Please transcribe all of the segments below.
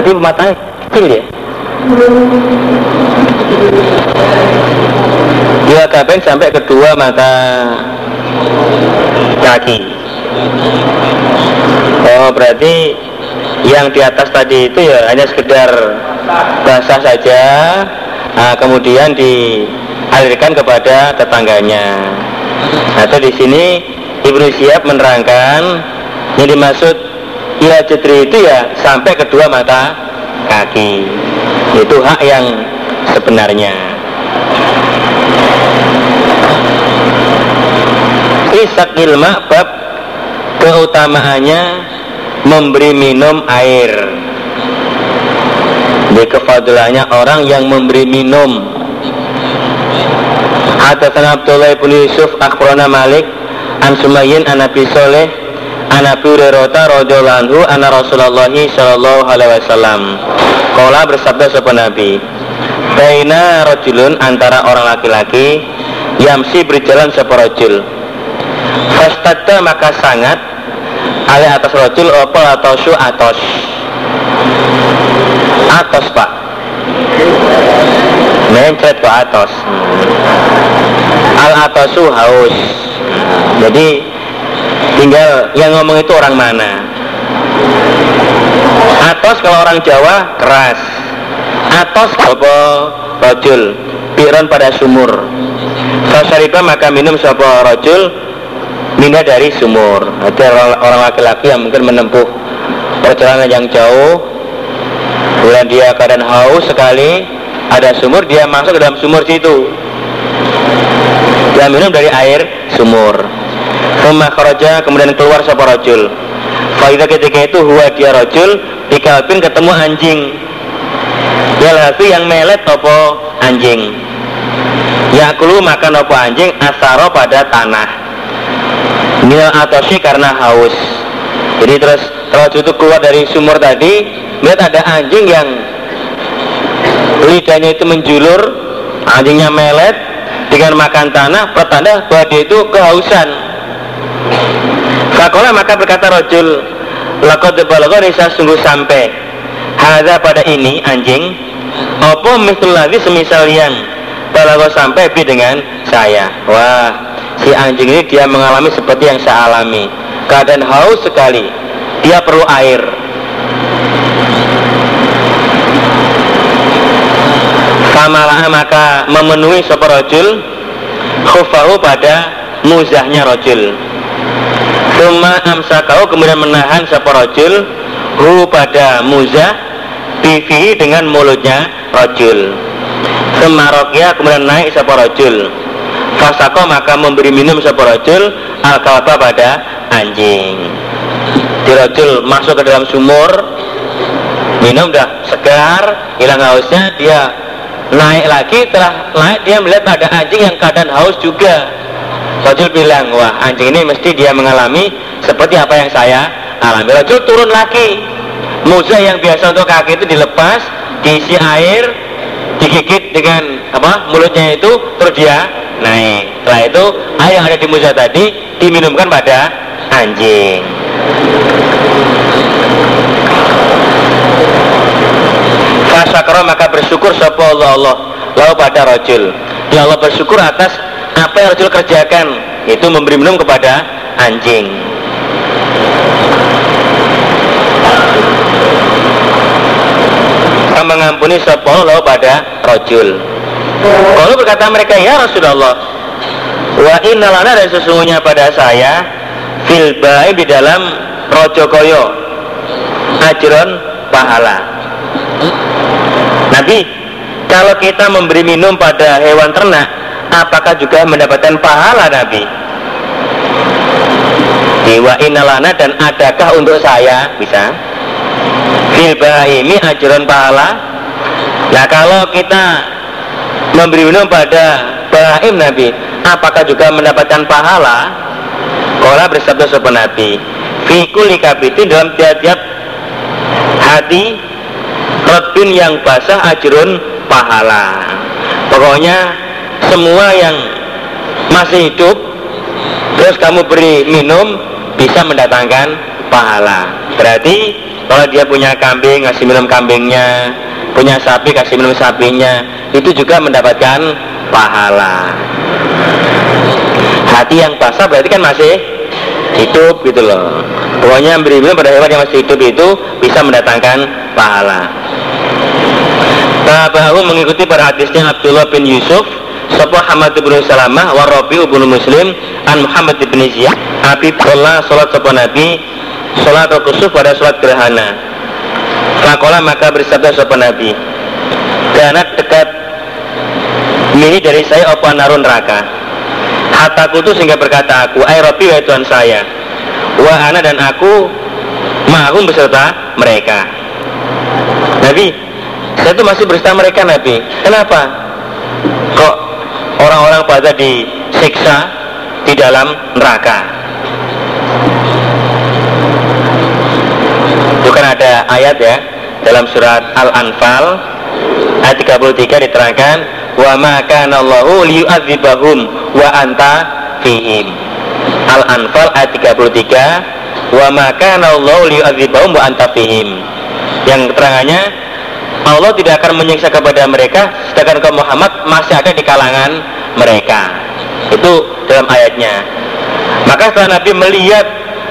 Tapi matanya kecil ya. Dua kapeng sampai kedua mata kaki. Oh berarti yang di atas tadi itu ya hanya sekedar basah saja, nah, kemudian dialirkan kepada tetangganya. Atau di sini Ibnu Siap menerangkan yang dimaksud ya cetri itu ya sampai kedua mata kaki. Itu hak yang sebenarnya. Isak ilma bab keutamaannya memberi minum air di kefadilannya orang yang memberi minum Hadatsana Abdullah bin Yusuf akhbarana Malik an Sumayyin an an Abi Hurairah radhiyallahu anhu anna Rasulullah sallallahu alaihi wasallam. Qala bersabda sapa Nabi Baina rajulun antara orang laki-laki Yamsi berjalan sapa rajul. Fastadda maka sangat Ale atas rojul apa atau su atos Atos pak. Mencret pak atos Al atosu haus. Jadi tinggal yang ngomong itu orang mana. Atos kalau orang Jawa keras. Atos apa rojul Piron pada sumur. Fasariba maka minum sapa rojul Minda dari sumur. Ada orang laki-laki yang mungkin menempuh Perjalanan yang jauh. Kemudian dia keadaan haus sekali Ada sumur, dia masuk ke dalam sumur situ. Dia minum dari air sumur Rumah kharaja kemudian keluar sapa rajul. Faidah ketika itu huwa dia rajul Dikalpin ketemu anjing. Ya lafi yang melet topo anjing? Yakulu makan topo anjing? Asaro pada tanah. Minal atoshi karena haus. Jadi terus kalau itu keluar dari sumur tadi melihat ada anjing yang lidahnya itu menjulur anjingnya melet dengan makan tanah pertanda bahwa dia itu kehausan Fakola maka berkata rojul Lakot nisa sungguh sampai. Hada pada ini anjing Opo lagi semisal yang Balago sampai bi dengan saya? Wah si anjing ini dia mengalami seperti yang saya alami. Keadaan haus sekali. Dia perlu air. Famalah maka memenuhi sopa rojul Khufahu pada muzahnya rojul Tuma amsakau kemudian menahan sopa rojul Hu pada muzah Bifi dengan mulutnya rojul Semaroknya kemudian naik sopa rojul Fasako maka memberi minum seporojul al kalba pada anjing. Dirojul masuk ke dalam sumur, minum dah segar, hilang hausnya, dia naik lagi, telah naik dia melihat ada anjing yang keadaan haus juga. Rojul bilang, wah anjing ini mesti dia mengalami seperti apa yang saya alami. Rojul turun lagi, muza yang biasa untuk kaki itu dilepas, diisi air, digigit dengan apa mulutnya itu, terus dia naik. Setelah itu air yang ada di Musa tadi diminumkan pada anjing. Fasakro maka bersyukur sapa Allah Allah. Lalu pada rojul. Ya Allah bersyukur atas apa yang rojul kerjakan? Itu memberi minum kepada anjing. Mengampuni sapa Allah lalu pada rojul kalau berkata mereka, ya Rasulullah, wa innalana dan sesungguhnya pada saya fil di dalam rojo koyo ajron pahala. Nabi, kalau kita memberi minum pada hewan ternak, apakah juga mendapatkan pahala Nabi? Dewa inalana dan adakah untuk saya bisa? Fil ini ajron pahala. Nah kalau kita memberi minum pada bahim Nabi apakah juga mendapatkan pahala Kola bersabda sopan Nabi Fikul likabitin dalam tiap-tiap hati Rotbin yang basah ajrun pahala Pokoknya semua yang masih hidup Terus kamu beri minum bisa mendatangkan pahala. Berarti kalau dia punya kambing ngasih minum kambingnya punya sapi kasih minum sapinya itu juga mendapatkan pahala. Hati yang basah berarti kan masih hidup gitu loh. Pokoknya beri minum pada hewan yang masih hidup itu bisa mendatangkan pahala. Tabahu mengikuti para hadisnya Abdullah bin Yusuf Sopo Hamad bin Salamah wa Rabi bin Muslim an Muhammad bin Ziyad. Abi Sholat sholat sopo Nabi? Sholat kusuf pada sholat gerhana. Fakola maka bersabda sopo Nabi Karena dekat Ini dari saya opa narun neraka? Hataku itu sehingga berkata aku Ay Rabbi wa Tuhan saya Wa ana dan aku Mahum beserta mereka. Nabi Saya itu masih bersama mereka Nabi. Kenapa? Kok orang-orang pada disiksa Di dalam neraka. Itu kan ada ayat ya dalam surat Al-Anfal ayat 33 diterangkan wa ma kana Allahu liyu'adzibahum wa anta fihim. Al-Anfal ayat 33 wa ma kana Allahu liyu'adzibahum wa anta fihim. Yang keterangannya Allah tidak akan menyiksa kepada mereka sedangkan kaum Muhammad masih ada di kalangan mereka. Itu dalam ayatnya. Maka setelah Nabi melihat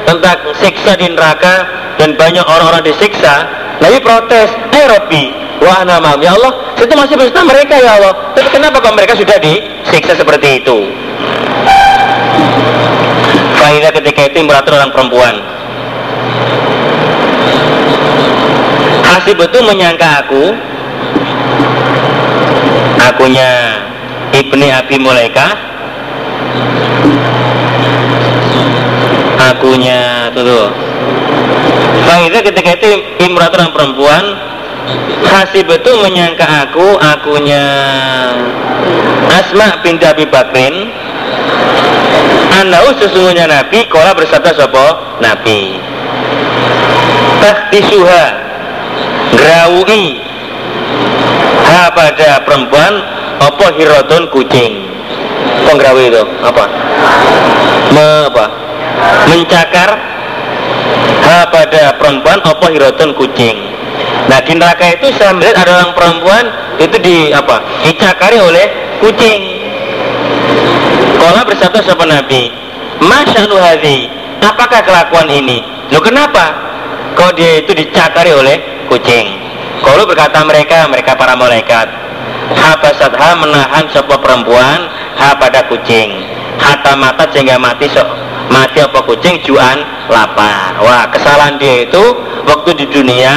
tentang siksa di neraka dan banyak orang-orang disiksa Nabi protes eh Robbi wah nama ya Allah itu masih bersama mereka ya Allah. Tapi kenapa kok mereka sudah disiksa seperti itu? Faidah ketika itu meratur orang perempuan. Hasib itu menyangka aku. Akunya Ibni Abi Mulaika. Akunya tuh, tuh. Faidah ketika itu imratan perempuan Hasib itu menyangka aku Akunya Asma bin Abi Bakrin. Anau sesungguhnya Nabi Kola bersabda sopo Nabi. Tahtisuha Grawui Ha pada perempuan Apa hirotun kucing? Penggrawi itu? Apa? Me, apa? Mencakar? Ha pada perempuan apa hirotun kucing? Nah di neraka itu saya melihat ada orang perempuan itu di apa? Dicakari oleh kucing. Kalau bersabda siapa Nabi Masya hadhi apakah kelakuan ini? Lo kenapa kau dia itu dicakari oleh kucing? Kalau berkata mereka mereka para malaikat habasatha menahan sebuah perempuan ha pada kucing. Hatta mata sehingga mati so, mati apa kucing? Juan lapar. Wah kesalahan dia itu waktu di dunia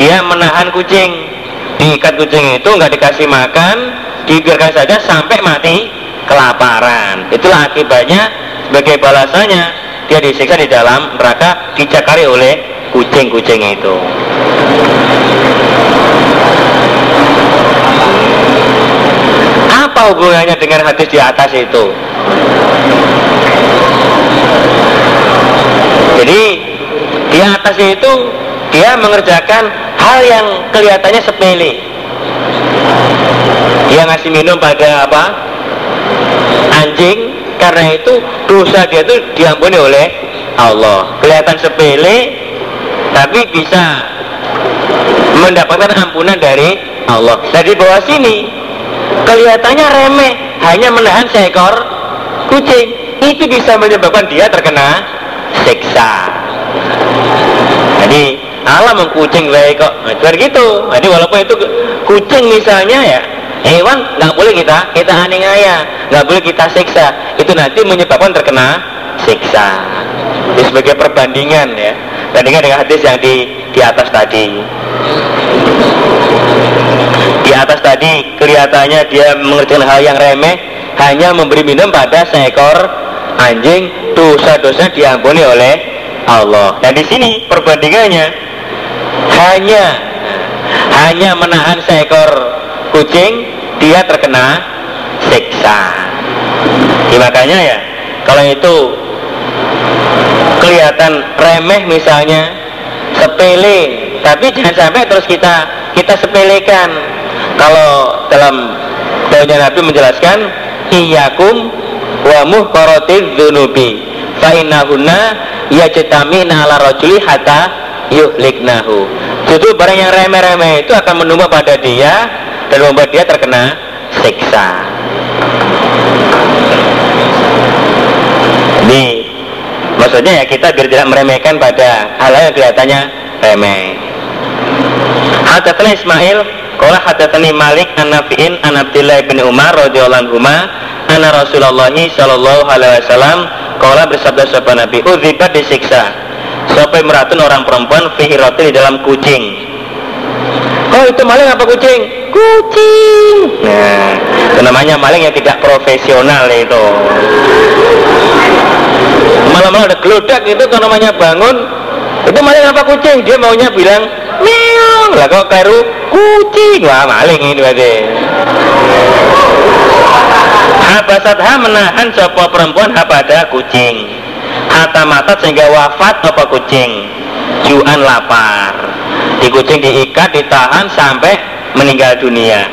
dia menahan kucing. Diikat kucing itu nggak dikasih makan dibiarkan saja sampai mati kelaparan. Itulah akibatnya sebagai balasannya dia disiksa di dalam neraka dicakari oleh kucing-kucing itu apa hubungannya dengan hadis di atas itu? Jadi di atasnya itu dia mengerjakan hal yang kelihatannya sepele. Dia ngasih minum pada apa? Anjing. Karena itu dosa dia itu diampuni oleh Allah. Kelihatan sepele tapi bisa mendapatkan ampunan dari Allah. Dari bawah sini kelihatannya remeh hanya menahan seekor kucing. Itu bisa menyebabkan dia terkena siksa. Jadi Allah mengkucing baik kok. Nah, gitu. Jadi walaupun itu kucing misalnya ya hewan nggak boleh kita kita aniaya nggak boleh kita siksa. Itu nanti menyebabkan terkena siksa. Ini sebagai perbandingan ya. Bandingkan dengan hadis yang di di atas tadi. di atas tadi kelihatannya dia mengerjakan hal yang remeh hanya memberi minum pada seekor anjing dosa-dosa diampuni oleh Allah. Dan di sini perbandingannya hanya hanya menahan seekor kucing dia terkena siksa. Ya, makanya ya kalau itu kelihatan remeh misalnya sepele tapi jangan sampai terus kita kita sepelekan kalau dalam daunnya Nabi menjelaskan iyakum wa muhqaratiz dzunubi fa innahunna yajtamina ala rajuli hatta yuhliknahu. Justru barang yang remeh-remeh itu akan menumpuk pada dia dan membuat dia terkena siksa. Jadi maksudnya ya kita biar tidak meremehkan pada hal yang kelihatannya remeh. Hadatsana Ismail Qala hadatsani Malik an Nafi'in an Abdullah bin Umar radhiyallahu anhu anna Rasulullah sallallahu alaihi wasallam qala bersabda sahabat Nabi udzibat disiksa sampai meratun orang perempuan fi di dalam kucing Oh itu maling apa kucing? Kucing. Nah, itu namanya maling yang tidak profesional itu. Malam-malam ada gelodak itu kan namanya bangun. Itu maling apa kucing? Dia maunya bilang meong. Lah kok karu kucing. Wah maling ini berarti. ha menahan sopo perempuan pada kucing. Hatta mata sehingga wafat apa kucing. Juan lapar. Di kucing diikat, ditahan sampai meninggal dunia.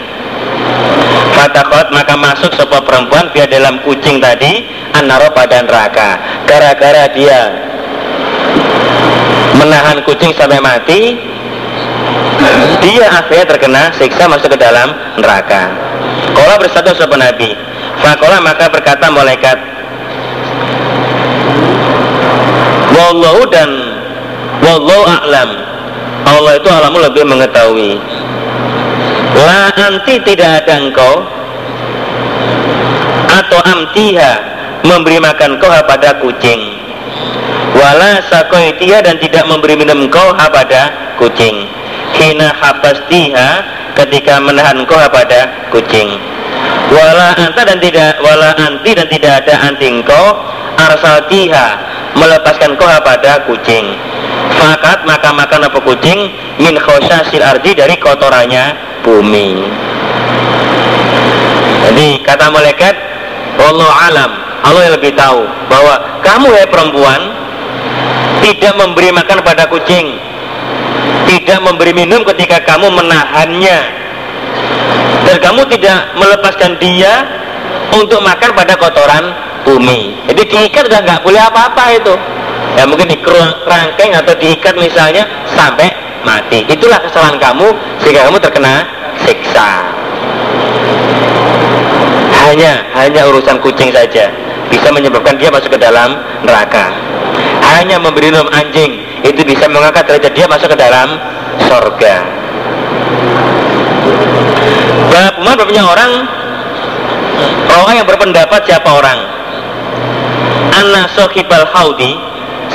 Fatakot maka masuk sebuah perempuan via dalam kucing tadi anaro pada neraka gara-gara dia menahan kucing sampai mati dia akhirnya terkena siksa masuk ke dalam neraka. Kola bersatu sebuah Nabi. Fakola maka berkata malaikat Wallahu dan Wallahu a'lam. Allah itu alamu lebih mengetahui. La anti tidak ada engkau Atau amtiha Memberi makan kau pada kucing. Wala sakoitiha dan tidak memberi minum kau pada kucing Hina habastiha ketika menahan kau pada kucing. Wala anta dan tidak Wala anti dan tidak ada anti engkau Arsaltiha melepaskan kau pada kucing. Fakat maka makan apa kucing? Min khosasil ardi dari kotorannya bumi. Jadi kata malaikat, Allah alam, Allah yang lebih tahu bahwa kamu ya perempuan tidak memberi makan pada kucing, tidak memberi minum ketika kamu menahannya, dan kamu tidak melepaskan dia untuk makan pada kotoran bumi. Jadi diikat sudah nggak boleh apa-apa itu. Ya mungkin dikerangkeng atau diikat misalnya sampai mati. Itulah kesalahan kamu sehingga kamu terkena siksa hanya hanya urusan kucing saja bisa menyebabkan dia masuk ke dalam neraka hanya memberi minum anjing itu bisa mengangkat derajat dia masuk ke dalam sorga Bagaimana bapaknya orang orang yang berpendapat siapa orang Anna sohibal haudi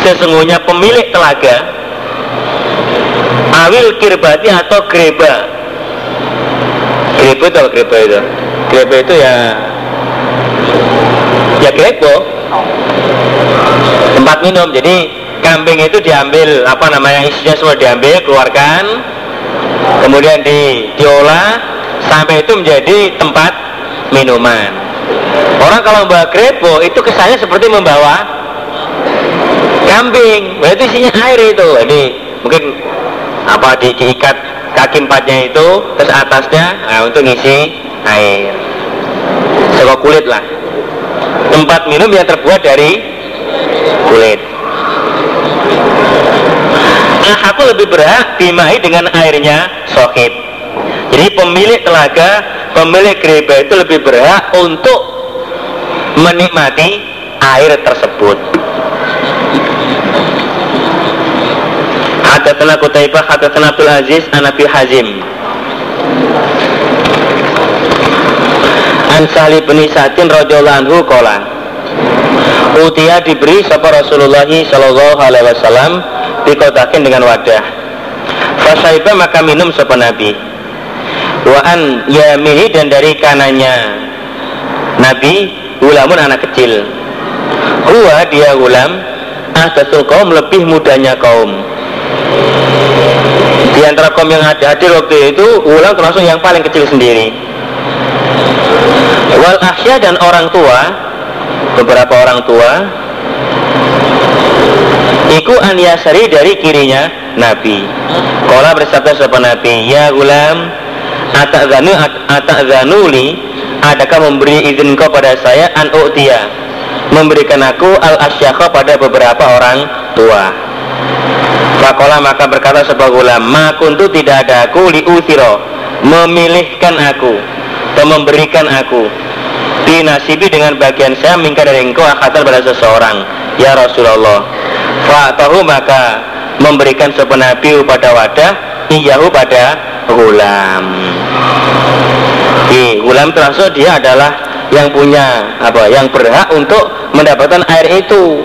sesungguhnya pemilik telaga awil kirbati atau greba Grepo itu grepo itu? Grepo itu ya ya grepo tempat minum. Jadi kambing itu diambil apa namanya isinya semua diambil keluarkan kemudian di diolah sampai itu menjadi tempat minuman. Orang kalau membawa grepo itu kesannya seperti membawa kambing, berarti isinya air itu. Jadi mungkin apa di, diikat kaki empatnya itu terus atasnya nah, untuk ngisi air sebuah kulit lah tempat minum yang terbuat dari kulit nah aku lebih berhak dimai dengan airnya sohib. Jadi pemilik telaga pemilik gereba itu lebih berhak untuk menikmati air tersebut. Hadatsana Qutaibah hadatsana Abdul Aziz an Abi Hazim. An Sahli bin Sa'din radhiyallahu qala Utia diberi sapa Rasulullah sallallahu alaihi wasallam dikotakin dengan wadah. Fasaiba maka minum sapa Nabi. Wa an yamini dan dari kanannya Nabi ulamun anak kecil. Huwa dia ulam ahdatul kaum lebih mudanya kaum di antara kaum yang hadir waktu itu ulang termasuk yang paling kecil sendiri wal ahya dan orang tua beberapa orang tua Iku an yasari dari kirinya Nabi. Kola bersabda sahabat Nabi Ya gulam Ata'zanu Ata'zanuli Adakah memberi izin kau pada saya? An u'tia Memberikan aku al asyakha pada beberapa orang tua. Fakola maka berkata sebuah gulam Ma kuntu tidak ada aku liuthiro Memilihkan aku Atau memberikan aku Dinasibi dengan bagian saya Mingka dari engkau akhatan pada seseorang. Ya Rasulullah Fa'atahu maka memberikan sebuah pada wadah Iyahu pada gulam Di gulam termasuk dia adalah yang punya apa yang berhak untuk mendapatkan air itu.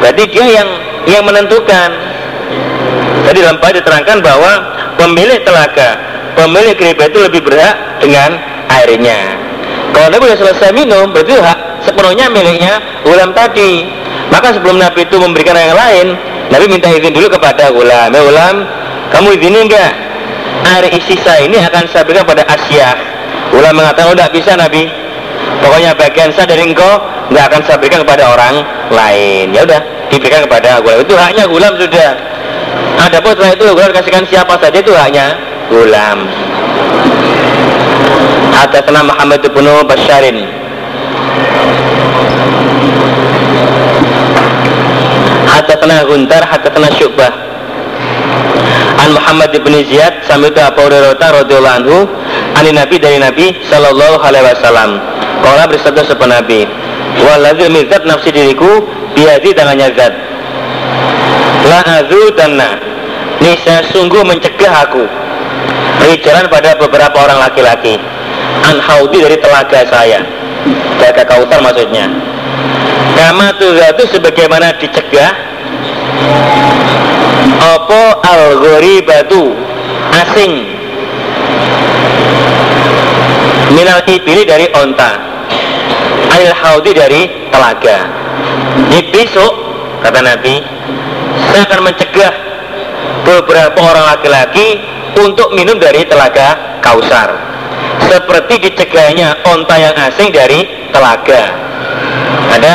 Berarti dia yang yang menentukan. Jadi dalam bait diterangkan bahwa pemilik telaga pemilik keripik itu lebih berhak dengan airnya kalau Nabi sudah selesai minum berarti hak sepenuhnya miliknya ulam tadi. Maka sebelum Nabi itu memberikan yang lain Nabi minta izin dulu kepada ulam. Ya ulam kamu izinin enggak air sisa ini akan saya berikan pada Asia. Ulam mengatakan oh tidak bisa Nabi. Pokoknya bagian saya dari engkau nggak akan saya berikan kepada orang lain. Ya udah diberikan kepada gulam itu haknya gulam sudah. Ada pun setelah itu gulam kasihkan siapa saja itu haknya? Gulam Hadatsana Muhammad bin Basyarin Hadatsana Guntar Hadatsana Syu'bah. An Muhammad bin Ziyad itu Abu Hurairah radhiyallahu anhu ani Nabi dari Nabi sallallahu alaihi wasallam. Kala bersabda sepan Nabi Waladhi mizat nafsi diriku Biadi tangannya zat. La azu dana Nisa sungguh mencegah aku. Rijalan pada beberapa orang laki-laki An haudi dari telaga saya. Telaga kautar maksudnya. Kama itu sebagaimana dicegah Opo al batu Asing. Minal ibili dari onta. Anil haudi dari telaga. Ini besok kata Nabi saya akan mencegah beberapa orang laki-laki untuk minum dari telaga kausar seperti dicegahnya onta yang asing dari telaga. Ada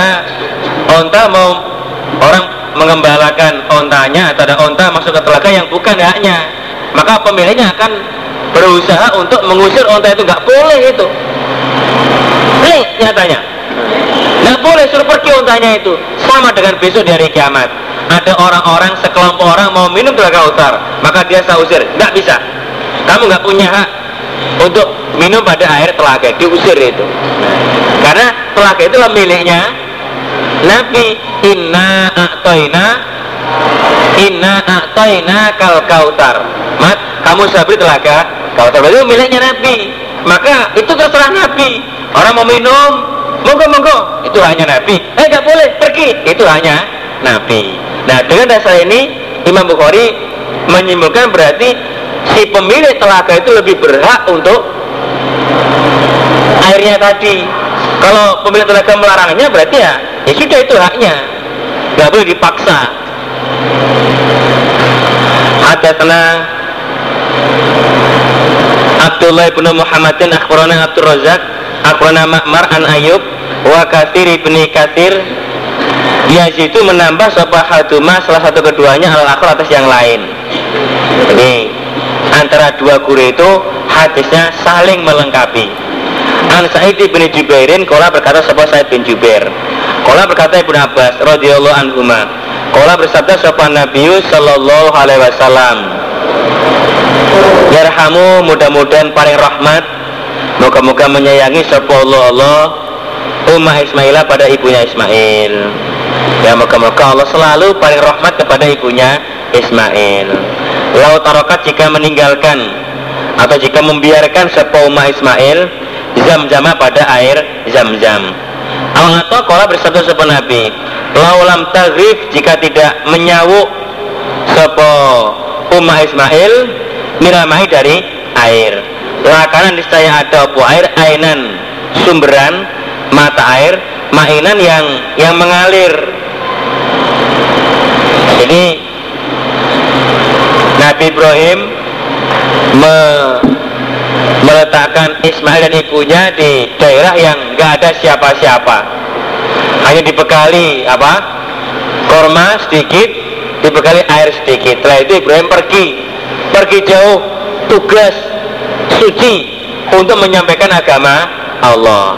onta mau orang mengembalakan ontanya atau ada onta masuk ke telaga yang bukan haknya. Maka pemiliknya akan berusaha untuk mengusir onta itu. Nggak boleh itu. Ini nyatanya. Nggak boleh suruh pergi ontanya itu. Sama dengan besok dari kiamat. Ada orang-orang sekelompok orang mau minum telaga utar maka dia saya usir nggak bisa. Kamu nggak punya hak untuk minum pada air telaga diusir itu. Karena telaga itu miliknya Nabi. Inna a'toina inna a'toina kal kautar. Mat kamu sabri telaga terbaik itu miliknya Nabi. Maka itu terserah Nabi. Orang mau minum monggo monggo. Itu hanya Nabi. Eh nggak boleh pergi. Itu hanya Nabi. Nah dengan dasar ini Imam Bukhari menyimpulkan berarti si pemilik telaga itu lebih berhak untuk airnya tadi. Kalau pemilik telaga melarangnya berarti ya ya sudah itu haknya. Nggak boleh dipaksa. Ada tenang Abdullah bin Muhammadin akhbarana Abdul Razak akhbarana Ma'mar an Ayub wa Katsir bin Katsir. Itu menambah sapa haduma salah satu keduanya al akhir atas yang lain. Jadi antara dua guru itu hadisnya saling melengkapi. An Sa'id bin Jubairin Kola berkata sapa Sa'id bin Jubair? Kola berkata Ibnu Abbas radhiyallahu anhuma Kola bersabda sapa Nabi sallallahu alaihi wasallam? Yarhamu mudah-mudahan paling rahmat. Moga-moga menyayangi Sapa Allah Allah Ummah Ismailah pada ibunya Ismail. Ya moga-moga Allah selalu paling rahmat kepada ibunya Ismail Lau tarokat jika meninggalkan Atau jika membiarkan Sapa Ummah Ismail Zam-zama pada air zam-zam. Allah atau kola bersabda Sapa Nabi Laulam tagrif jika tidak menyawuk Sapa Ummah Ismail miramai dari air. Lakanan saya ada apa air ainan sumberan mata air mainan yang yang mengalir. Jadi Nabi Ibrahim me, meletakkan Ismail dan ibunya di daerah yang nggak ada siapa-siapa. Hanya dibekali apa? Korma sedikit dibekali air sedikit. Setelah itu Ibrahim pergi. Pergi jauh tugas suci untuk menyampaikan agama Allah.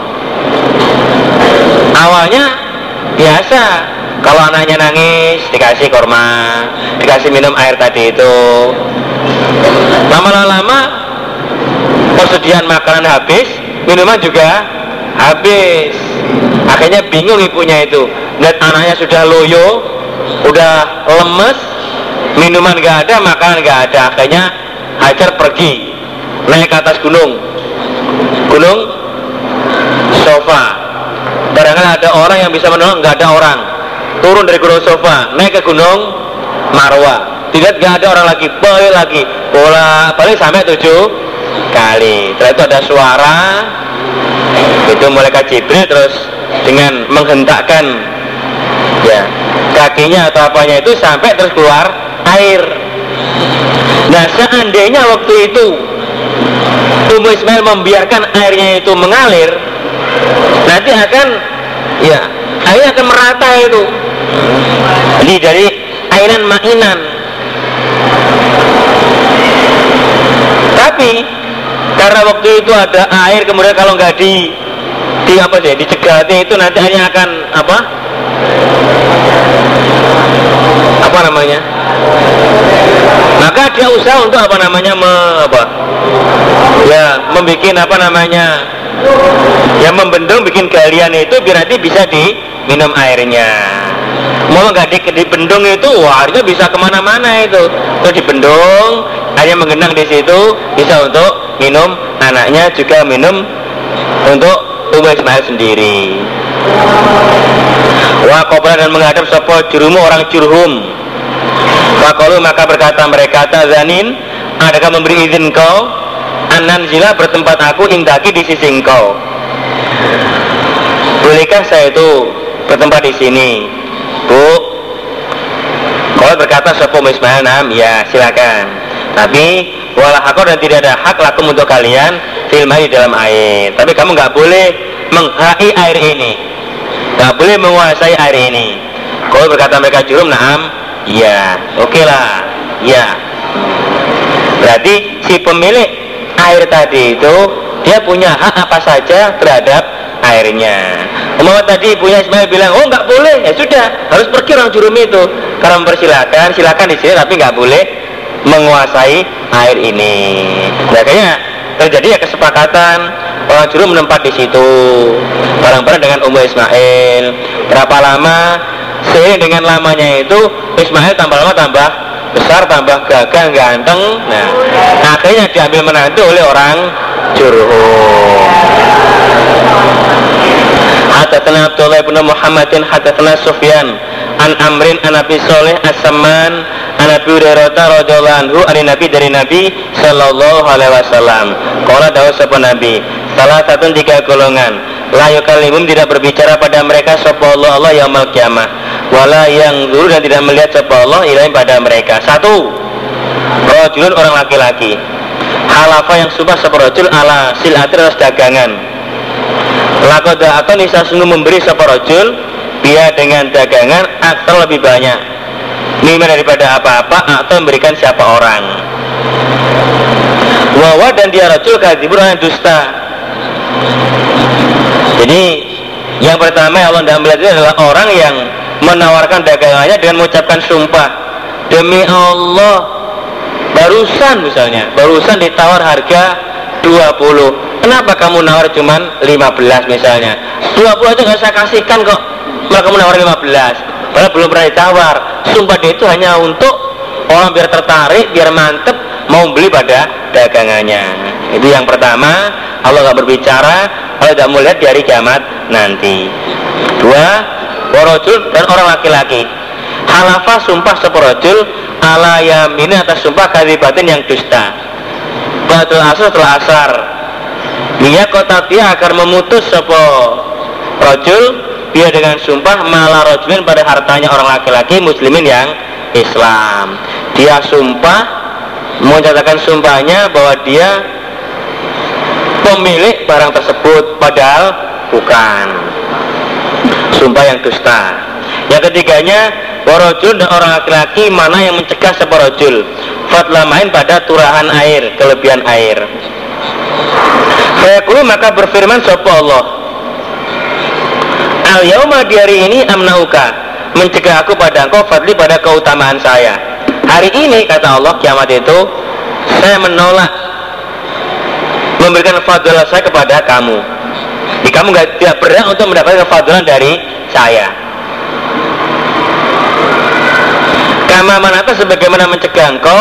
Awalnya biasa kalau anaknya nangis dikasih korma dikasih minum air tadi itu. Lama-lama persediaan makanan habis minuman juga habis. Akhirnya bingung ibunya itu. Lihat anaknya sudah loyo udah lemes minuman gak ada makanan gak ada. Akhirnya Hajar pergi naik ke atas gunung. Gunung sofa. Barangkali ada orang yang bisa menolong nggak ada orang turun dari gunung sofa naik ke gunung marwa. Tidak nggak ada orang lagi balik lagi. Bola balik sampai tujuh kali. Setelah itu ada suara. Itu malaikat Jibril terus dengan menghentakkan ya kakinya atau apanya itu sampai terus keluar air. Nah seandainya waktu itu Ummu Ismail membiarkan airnya itu mengalir nanti akan ya airnya akan merata itu jadi dari airan mainan. Tapi karena waktu itu ada air kemudian kalau nggak di di apa sih dicegati itu nanti airnya akan apa? Apa namanya? Maka dia usaha untuk apa namanya me, apa? Ya membuat apa namanya ya membendung bikin galian itu biar nanti bisa diminum airnya mau nggak di, dibendung itu wah bisa ke mana-mana itu. Itu dibendung hanya menggenang di situ bisa untuk minum anaknya juga minum untuk Ummu Ismail sendiri. Wa dan menghadap sopo jurumu orang jurhum. Fakolu maka berkata mereka Tazanin Adakah memberi izin kau Anan zila bertempat aku indaki di sisi engkau. Bolehkah saya itu bertempat di sini Bu. Kau berkata sopo Ismail nam Ya silakan. Tapi Walah aku dan tidak ada hak lakum untuk kalian Filmai dalam air. Tapi kamu nggak boleh menghai air ini. Nggak boleh menguasai air ini. Kau berkata mereka jurum naam Iya oke okay lah Iya Berarti si pemilik air tadi itu Dia punya hak apa saja terhadap airnya Umar tadi punya Ismail bilang Oh nggak boleh ya sudah harus pergi orang jurum itu Karena mempersilahkan silakan di sini tapi nggak boleh menguasai air ini. Nah, kayaknya terjadi ya kesepakatan orang juru menempat di situ bareng-bareng dengan Ummu Ismail. Berapa lama? Seiring dengan lamanya itu Ismail tambah lama tambah besar, tambah gagah, ganteng. Nah, akhirnya diambil menantu oleh orang Jurhum. Hadatsana Abdullah bin Muhammadin hadatsana Sufyan an Amrin an Abi Soleh As-Samman an Abi Hurairah radhiyallahu anhu an Nabi dari Nabi sallallahu alaihi wasallam. Qala dawu sapa Nabi, salah satu tiga golongan la yukallimum tidak berbicara pada mereka sapa Allah Allah yaumul kiamah wala yang dulu dan tidak melihat sapa Allah ilahi pada mereka. Satu, rajulun orang laki-laki. Halafa yang subah sapa rajul ala silatir dagangan Lakoda atau nisa sungguh memberi sapa rajul dia dengan dagangan atau lebih banyak. Mima daripada apa-apa atau memberikan siapa orang. Wawa dan dia rajul kadibur yang dusta. Jadi yang pertama yang Allah tidak melihat itu adalah orang yang menawarkan dagangannya dengan mengucapkan sumpah. Demi Allah Barusan misalnya Barusan ditawar harga 20 Kenapa kamu nawar cuman 15 misalnya? 20 aja nggak saya kasihkan kok. Malah kamu nawar 15 Padahal belum pernah ditawar. Sumpah dia itu hanya untuk Orang biar tertarik, biar mantep Mau beli pada dagangannya. Itu yang pertama Allah nggak berbicara. Allah tidak di hari kiamat nanti. Dua Warojul dan orang laki-laki. Halafa sumpah seporojul Ala yamini atas sumpah kadibatin yang dusta. Batul asar setelah asar dia kota dia agar memutus sopo rojul dia dengan sumpah malah rojulin pada hartanya orang laki-laki muslimin yang Islam. Dia sumpah mencatatkan sumpahnya bahwa dia pemilik barang tersebut padahal bukan. Sumpah yang dusta. Yang ketiganya warojul dan orang laki-laki mana yang mencegah seporojul fatla main pada turahan air kelebihan air Fayaqulu maka berfirman sapa Allah? Al yauma di hari ini amnauka mencegah aku pada engkau fadli pada keutamaan saya. Hari ini kata Allah kiamat itu saya menolak memberikan fadilah saya kepada kamu. Jadi kamu gak, tidak berhak untuk mendapatkan fadilah dari saya. Kama manata sebagaimana mencegah engkau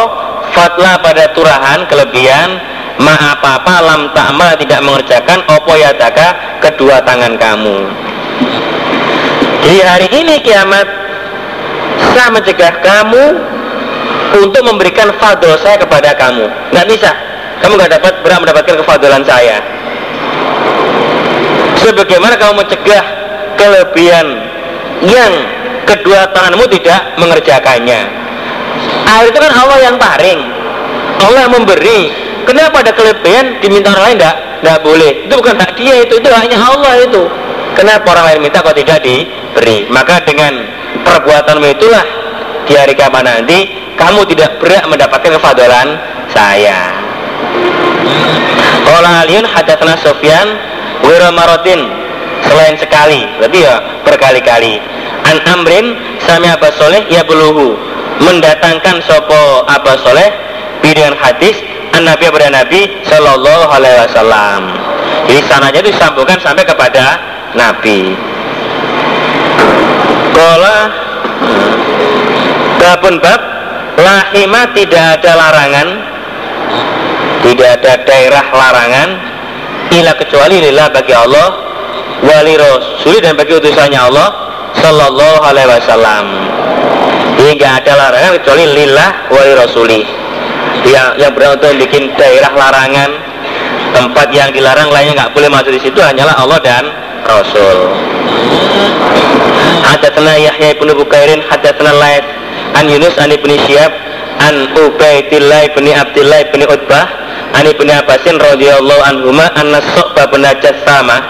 fatla pada turahan kelebihan ma apa-apa lam ta'mal tidak mengerjakan opo yataka kedua tangan kamu. Di hari ini kiamat saya mencegah kamu untuk memberikan fadl saya kepada kamu. Nggak bisa. Kamu nggak dapat berhak mendapatkan kefadlan saya. Sebagaimana kamu mencegah kelebihan yang kedua tanganmu tidak mengerjakannya. Air itu kan Allah yang paring Allah yang memberi kenapa ada kelebihan? Diminta orang lain tidak tidak boleh. Itu bukan hak dia itu itu hanya Allah itu. Kenapa orang lain minta kok tidak diberi? Maka dengan perbuatanmu itulah di hari kiamat nanti kamu tidak berhak mendapatkan kefadalan saya. Qala Aliun hadatsana Sufyan wa marotin. Selain sekali berarti ya berkali-kali. An amrin sami Abu Soleh ya beluhu mendatangkan sopo Abu Soleh dengan hadis an Nabi kepada Nabi Shallallahu Alaihi Wasallam. Jadi sananya itu disambungkan sampai kepada Nabi. Kola Babun bab Lahima tidak ada larangan. Tidak ada daerah larangan. Ila kecuali lillah bagi Allah Wali Rasuli dan bagi utusannya Allah Sallallahu alaihi wasallam. Hingga ada larangan kecuali lillah wali rasuli Yang, yang berani untuk bikin daerah larangan Tempat yang dilarang lainnya nggak boleh masuk di situ hanyalah Allah dan Rasul. Hadatana Yahya ibn Bukairin Hadatana Laid An Yunus an ibn Syihab An Ubaidillah ibn Abdillah ibn Utbah An ibn Abbasin radhiyallahu anhuma Anna So'ba bin sama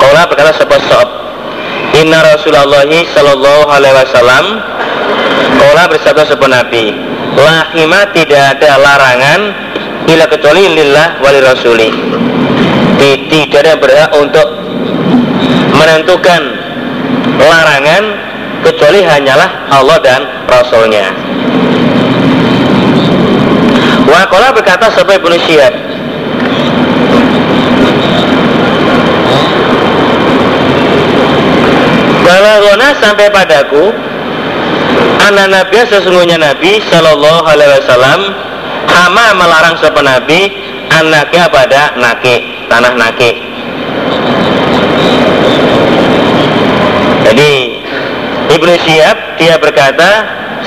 Kala berkata sebuah So'b Inna Rasulullah Sallallahu Alaihi Wasallam Kala bersabda sebuah Nabi Lahima tidak ada larangan Ila kecuali lillah wali rasuli Tidak ada berhak untuk Menentukan Larangan Kecuali hanyalah Allah dan Rasulnya. Wakola berkata sebagai Ibnu Syihab Balagona sampai padaku Anak Nabi sesungguhnya Nabi Shallallahu Alaihi Wasallam Hama melarang sepen Nabi? Anaknya pada nake Tanah nake. Jadi Ibnu Syihab dia berkata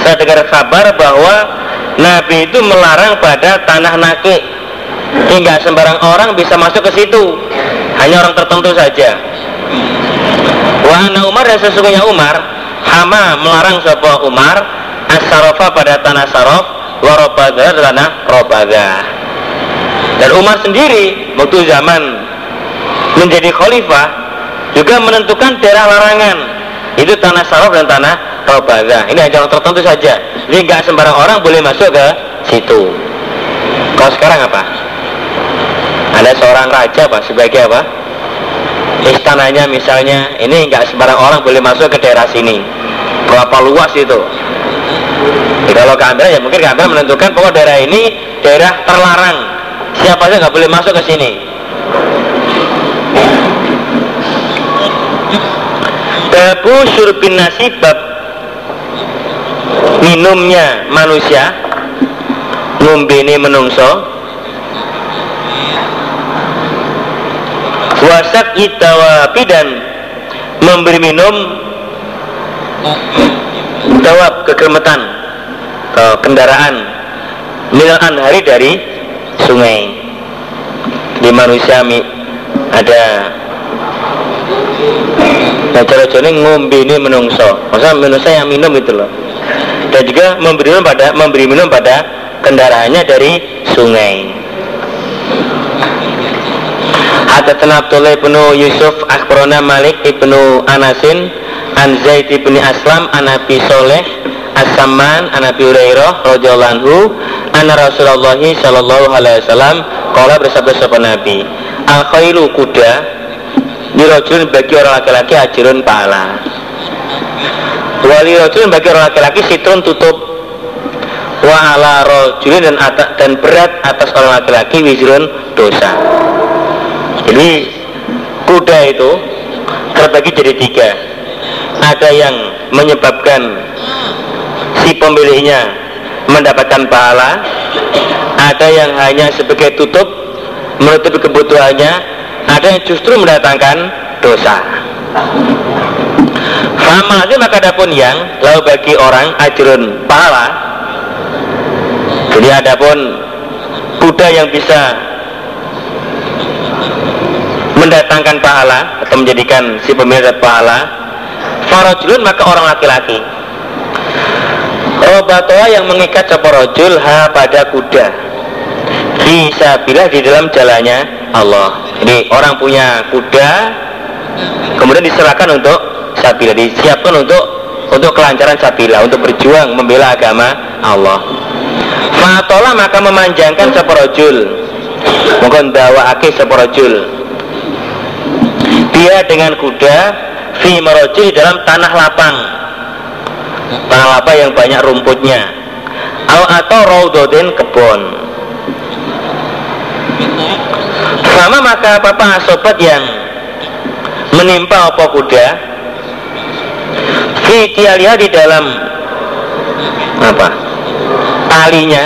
Saya dengar kabar bahwa Nabi itu melarang pada tanah nake. Hingga sembarang orang bisa masuk ke situ. Hanya orang tertentu saja. Wahana Umar dan sesungguhnya Umar Hama melarang sebuah Umar Asarofa pada tanah sarof Warobaga tanah robaga. Dan Umar sendiri Waktu zaman menjadi khalifah Juga menentukan daerah larangan. Itu tanah sarof dan tanah robaga. Ini hanya tertentu saja. Jadi nggak sembarang orang boleh masuk ke situ. Kalau sekarang apa? Ada seorang raja pak sebagai apa? istananya misalnya ini nggak sembarang orang boleh masuk ke daerah sini berapa luas itu? Kalau kamera ya mungkin kamera menentukan bahwa daerah ini daerah terlarang. Siapa saja nggak boleh masuk ke sini. Babu surbin nasi bab minumnya manusia. Ngumbini menungso. Wasak itawapi dan memberi minum tawab kekermetan ke kendaraan milan hari dari sungai. Di manusia ada. Nah cara ngombe ini menungso. Maksudnya manusia yang minum itu loh. Dan juga memberi minum pada memberi minum pada kendaraannya dari sungai. Hadatsana Abdullah ibnu Yusuf akhbarana Malik ibnu Anasin an Zaid ibni Aslam an Abi Soleh As-Samman an Abi Hurairah radhiyallahu anhu anna Rasulullah sallallahu alaihi wasallam qala bersabda sapa Nabi al khailu kuda dirajulun bagi orang laki-laki ajrun pahala. Wali rojulin bagi orang laki-laki sitrun tutup. Wa ala rojulin dan dan berat atas orang laki-laki wizrun dosa. Jadi kuda itu terbagi jadi tiga ada yang menyebabkan si pemiliknya mendapatkan pahala ada yang hanya sebagai tutup menutupi kebutuhannya ada yang justru mendatangkan dosa. Fama lagi maka adapun yang lalu bagi orang ajrun pahala. Jadi adapun kuda yang bisa mendatangkan pahala atau menjadikan si pemilik pahala farajulun maka orang laki-laki. Obatoa yang mengikat seporojul ha pada kuda. Bisa bila di dalam jalannya Allah. Jadi orang punya kuda kemudian diserahkan untuk sabila disiapkan untuk untuk kelancaran sabila untuk berjuang membela agama Allah. Fatola maka memanjangkan seporojul mungkin dawa aki seporojul dia dengan kuda fi merojul dalam tanah lapang. Tanah lapang yang banyak rumputnya. Atau raudodin kebon. Sama maka papa sobat yang menimpa apa kuda Fitialia di dalam apa? Talinya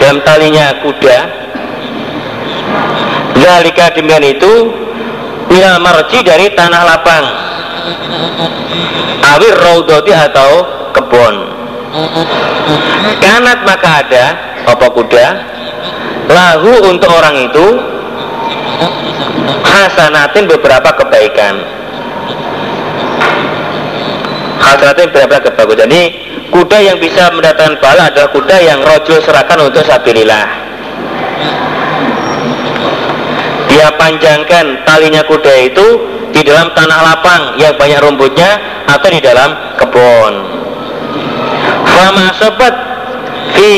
dalam talinya kuda. Zalika demikian itu minal marji dari tanah lapang. Awir raudoti atau kebun kanat maka ada apa kuda? Lahu untuk orang itu hasanatin beberapa kebaikan. Hasanatin beberapa kebaikan. Jadi kuda yang bisa mendatangkan pahala adalah kuda yang rojul serahkan untuk sabilillah dia panjangkan talinya kuda itu di dalam tanah lapang yang banyak rumputnya atau di dalam kebun. Fama sobat fi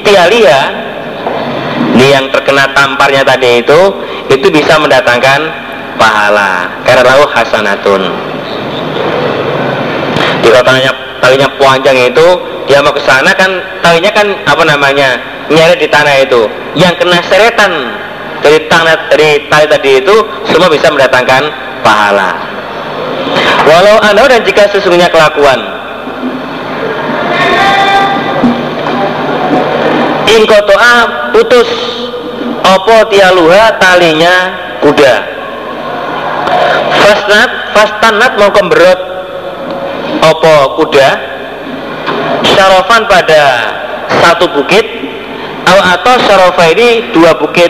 tialia ini yang terkena tamparnya tadi itu itu bisa mendatangkan pahala. Karena lahu hasanatun. Di talinya talinya panjang itu dia mau ke sana kan talinya kan apa namanya nyeret di tanah itu. Yang kena seretan dari tanah dari tali tadi itu semua bisa mendatangkan pahala. Walau anda dan jika sesungguhnya kelakuan. Inkotoa putus. Opo tialuha talinya kuda. Fasnat fastanat mau kemberot opo kuda. Syarofan pada satu bukit. Atau syarofa ini dua bukit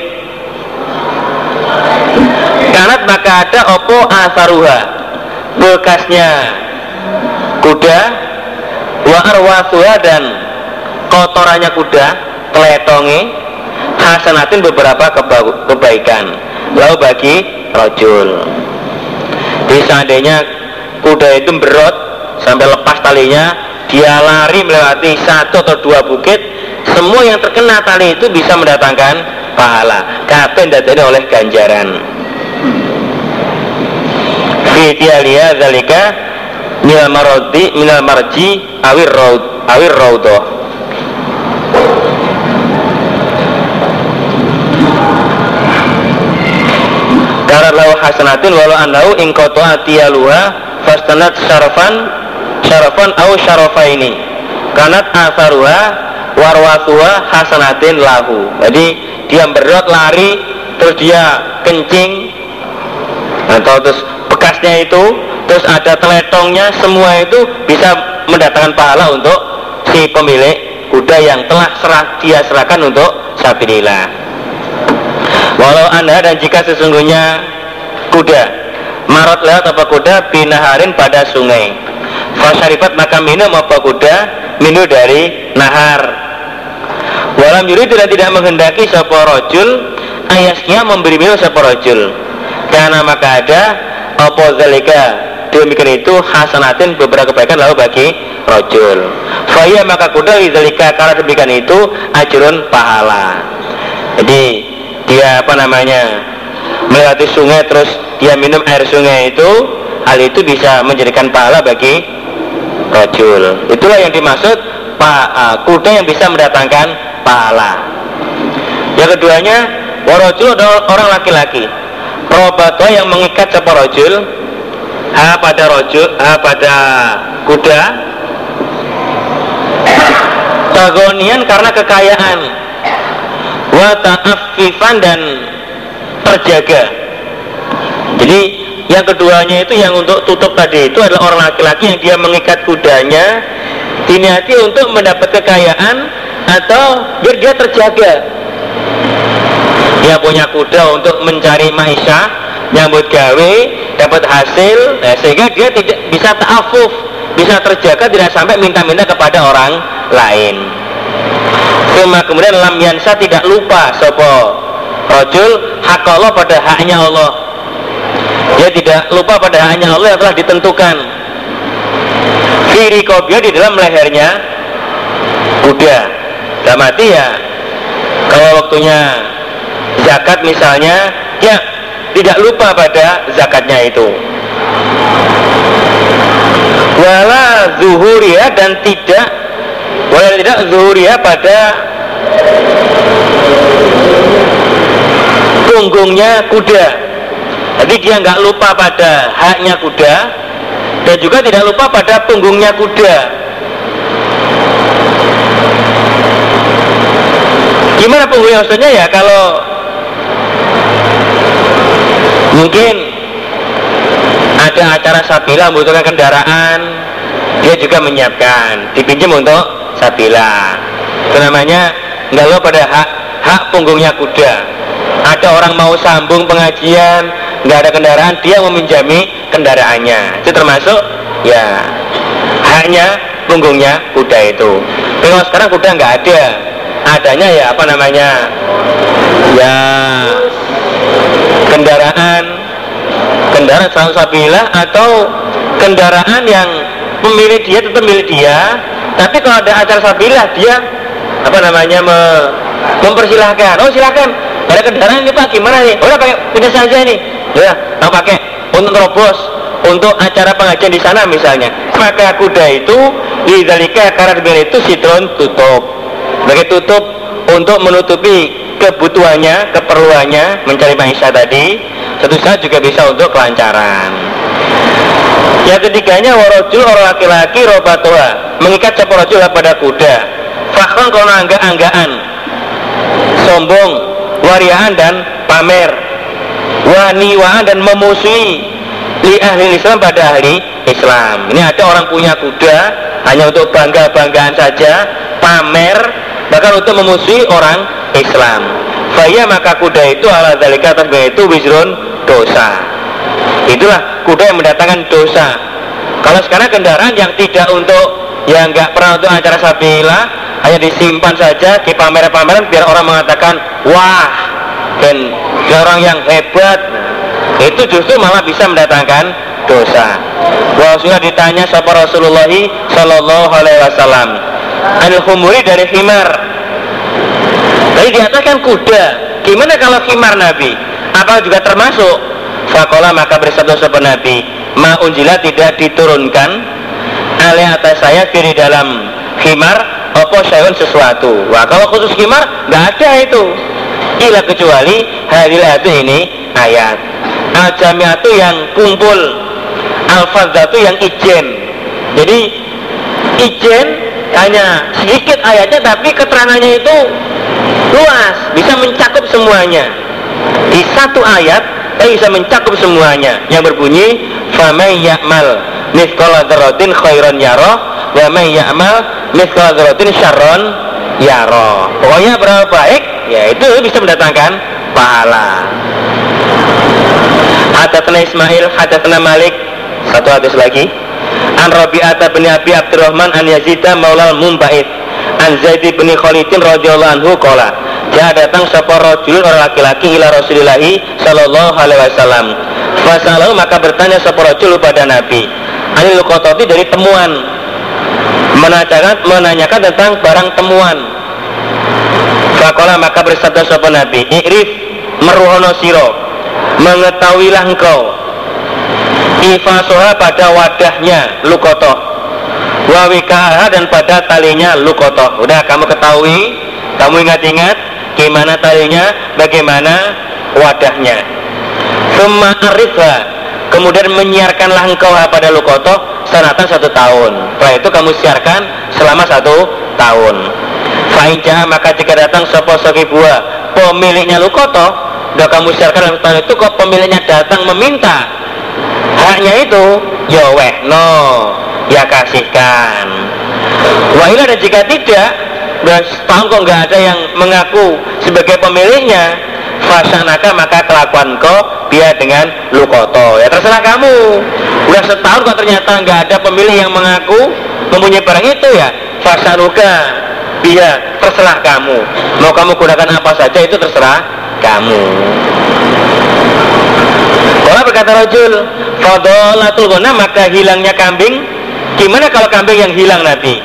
maka ada opo asaruha. Bekasnya. Kuda. Wa arwasuha dan kotorannya kuda. Teletongi hasanatin beberapa keba kebaikan. Lalu bagi rojul. Jadi seandainya kuda itu berot sampai lepas talinya dia lari melewati satu atau dua bukit semua yang terkena tali itu bisa mendatangkan pahala. Kapan datangnya oleh ganjaran Fitialia zalika minal marodi minal marji awir raud awir raudoh Karat lau hasanatin walau anau ingkoto atiyaluha fastanat syarafan syarafan au syarafaini. Kanat asaruha warwasuha hasanatin lahu. Jadi dia berot lari terus dia kencing atau terus bekasnya itu terus ada teletongnya semua itu bisa mendatangkan pahala untuk si pemilik kuda yang telah serah, dia serahkan untuk sabilillah Walau anda dan jika sesungguhnya kuda marot lewat apa kuda binaharin pada sungai. Fasyarifat maka minum apa kuda minum dari nahar. Walam yuri tidak tidak menghendaki sopo rojul ayasnya memberi minum sopo rojul Karena maka ada apa zalika? Demikian itu hasanatin beberapa kebaikan lalu bagi rojul Faya maka kuda zalika karena demikian itu ajrun pahala. Jadi dia apa namanya melewati sungai terus dia minum air sungai itu hal itu bisa menjadikan pahala bagi rojul itulah yang dimaksud pa, uh, kuda yang bisa mendatangkan pahala. Yang keduanya warojul adalah orang laki-laki robato yang mengikat rojul? Ha pada rojul ha pada kuda. Tagonian karena kekayaan. Wa ta'affifan dan terjaga. Jadi yang keduanya itu yang untuk tutup tadi itu adalah orang laki-laki yang dia mengikat kudanya. Diniati untuk mendapat kekayaan atau biar dia terjaga dia punya kuda untuk mencari maisha nyambut gawe dapat hasil. Nah, sehingga dia tidak bisa ta'afuf bisa terjaga tidak sampai minta-minta kepada orang lain. Cuma kemudian lam yansa tidak lupa sopo rojul hak Allah pada haknya Allah. Dia tidak lupa pada haknya Allah yang telah ditentukan. Kobia di dalam lehernya kuda. Dalam mati ya kalau waktunya zakat misalnya ya tidak lupa pada zakatnya itu. Wala zuhuria dan tidak wala tidak zuhuria pada punggungnya kuda. Jadi dia nggak lupa pada haknya kuda dan juga tidak lupa pada punggungnya kuda. Gimana punggungnya maksudnya ya kalau mungkin ada acara sabila membutuhkan kendaraan. Dia juga menyiapkan dipinjam untuk sabila. Itu namanya nggak lupa pada hak hak punggungnya kuda. Ada orang mau sambung pengajian nggak ada kendaraan dia meminjami kendaraannya. Itu termasuk ya hanya punggungnya kuda itu. Kalau sekarang kuda nggak ada. Adanya ya apa namanya ya kendaraan kendaraan sabila atau kendaraan yang pemilik dia tetap milik dia. Tapi kalau ada acara sabila dia apa namanya me, mempersilahkan. Oh silahkan. Ada kendaraan ini pak gimana nih? Udah pakai pindah saja nih ya mau pakai. Untuk terobos untuk acara pengajian di sana misalnya. Maka kuda itu di dalika karena itu sidron tutup. Sebagai tutup untuk menutupi kebutuhannya, keperluannya mencari maisha tadi satu saat juga bisa untuk kelancaran. Yang ketiganya warojul orang laki-laki robatoa mengikat rojul pada kuda. Fakron kalau angga-anggaan sombong wariaan dan pamer waniwaan dan memusuhi li ahli Islam pada ahli Islam. Ini ada orang punya kuda hanya untuk bangga-banggaan saja pamer bahkan untuk memusuhi orang Islam Faya maka kuda itu ala dalika atas itu wizrun dosa itulah kuda yang mendatangkan dosa kalau sekarang kendaraan yang tidak untuk yang nggak pernah untuk acara sabila hanya disimpan saja di pameran-pameran biar orang mengatakan wah dan orang yang hebat itu justru malah bisa mendatangkan dosa. Sudah ditanya sama Rasulullah Shallallahu Alaihi Wasallam. Anil humuri dari himar. Tadi di atas kan kuda. Gimana kalau himar Nabi? Apa juga termasuk? Fakola maka bersabda sopan Nabi, ma unjila tidak diturunkan alih atas saya kiri dalam himar apa syai'un sesuatu wah kalau khusus himar nggak ada itu ila kecuali hadil ayat ini ayat al jamiatu yang kumpul al fadzatu yang ijen jadi ijen hanya sedikit ayatnya tapi keterangannya itu luas. Bisa mencakup semuanya. Di satu ayat tapi bisa mencakup semuanya. Yang berbunyi famay ya'mal mithqala dzarratin khairan yarah wa may ya'mal mithqala syarron yara pokoknya berapa baik? Ya itu bisa mendatangkan pahala. Hadatsana Ismail, hadatsana Malik, satu hadis lagi. An Rabi'ata bin Abi Abdurrahman an Yazid maulal Mumbait. An Zaid bin Khalidin radhiyallahu anhu qala. Dia datang sapa rajulun orang laki-laki ila Rasulillah sallallahu alaihi wasallam. Fasalahu maka bertanya sapa rajul pada Nabi. Anil qatati dari temuan menanyakan menanyakan tentang barang temuan Fakola maka bersabda sopan Nabi Ikrif meruhono siro Mengetahuilah engkau Ifasoha pada wadahnya Lukoto. Wawikaha dan pada talinya lukotoh udah kamu ketahui kamu ingat-ingat gimana talinya bagaimana wadahnya. Summa arifha kemudian menyiarkanlah engkau pada lukotoh sanatan satu tahun. Setelah itu kamu siarkan selama satu tahun. Fa'inja maka jika datang sopo soki buah pemiliknya lukotoh udah kamu siarkan dalam tahun itu kok pemiliknya datang meminta haknya itu ya weh no ya kasihkan. Wahila dan jika tidak dan setahun kok nggak ada yang mengaku sebagai pemiliknya fasanaka maka kelakuan kau dia dengan lukoto. Ya terserah kamu. Udah setahun kok ternyata nggak ada pemilik yang mengaku mempunyai barang itu ya fasanuka dia terserah kamu. Mau kamu gunakan apa saja itu terserah kamu kalau berkata rojul Fadolatul gona maka hilangnya kambing Gimana kalau kambing yang hilang Nabi?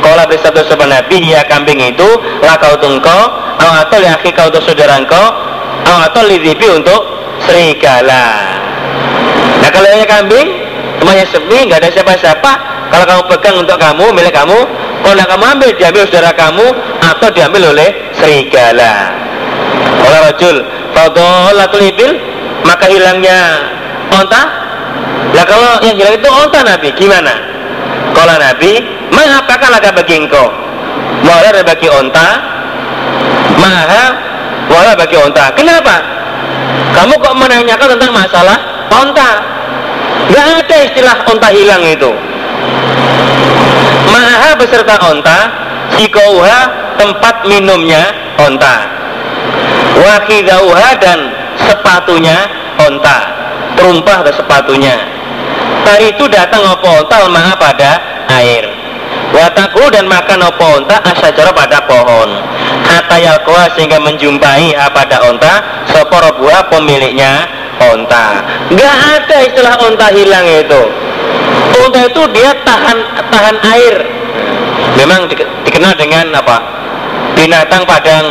Kalau bersatu sopan Nabi ya kambing itu lakau tungko atau liaki kau untuk saudara engkau atau lidipi untuk serigala. Nah kalau yang kambing semuanya sepi nggak ada siapa-siapa kalau kamu pegang untuk kamu milik kamu kalau kamu ambil diambil saudara kamu atau diambil oleh serigala. Kalau rojul fadolatul ibil maka hilangnya onta? Lah kalau yang hilang itu onta Nabi. Gimana? Kalau Nabi mengapakah laga bagi engkau? Wala bagi onta? Maha wala bagi onta. Kenapa? Kamu kok menanyakan tentang masalah onta? Gak ada istilah onta hilang itu. Maha beserta onta sikauha tempat minumnya onta. Wakidauha dan sepatunya onta. Terumpah ke sepatunya. Hari itu datang opo onta lemah pada air. Wataku dan makan opo onta asyajara pada pohon. Hatta yalkoa sehingga menjumpai pada onta soporo buah pemiliknya onta. Nggak ada istilah onta hilang itu. Onta itu dia tahan tahan air. Memang dikenal dengan apa? Binatang padang.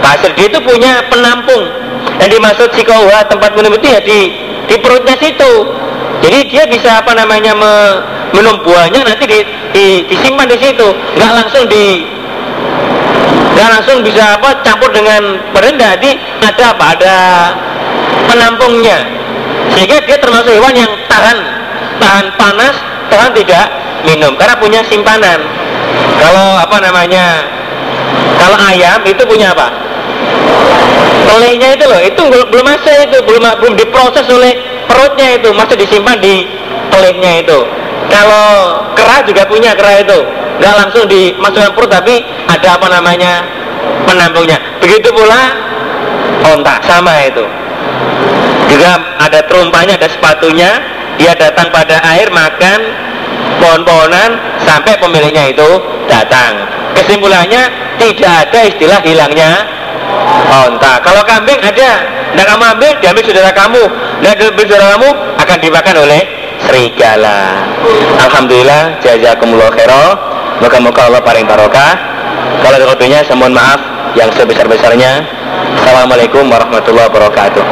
Pasir. Dia itu punya penampung yang dimaksud sikowa tempat minum itu ya di di perutnya situ. Jadi dia bisa apa namanya me, minum buahnya nanti di, di, disimpan di situ. Nggak langsung di nggak langsung bisa apa campur dengan perendah di ada apa? Ada penampungnya. Sehingga dia termasuk hewan yang tahan tahan panas tahan tidak minum. Karena punya simpanan. Kalau apa namanya kalau ayam itu punya apa telingnya itu loh itu belum masuk itu belum belum diproses oleh perutnya itu masih disimpan di telingnya itu. Kalau kera juga punya kera itu nggak langsung dimasukkan perut tapi ada apa namanya penampungnya begitu pula onta sama itu. Juga ada terumpanya ada sepatunya dia datang pada air makan pohon-pohonan sampai pemiliknya itu datang. Kesimpulannya tidak ada istilah hilangnya onta. Kalau kambing ada, tidak kamu ambil, diambil saudara kamu. Tidak diambil saudara kamu akan dimakan oleh serigala. Alhamdulillah, jazakumullah khairah. Moga-moga Allah paling barokah. Kalau ada saya mohon maaf yang sebesar-besarnya. Assalamualaikum warahmatullahi wabarakatuh.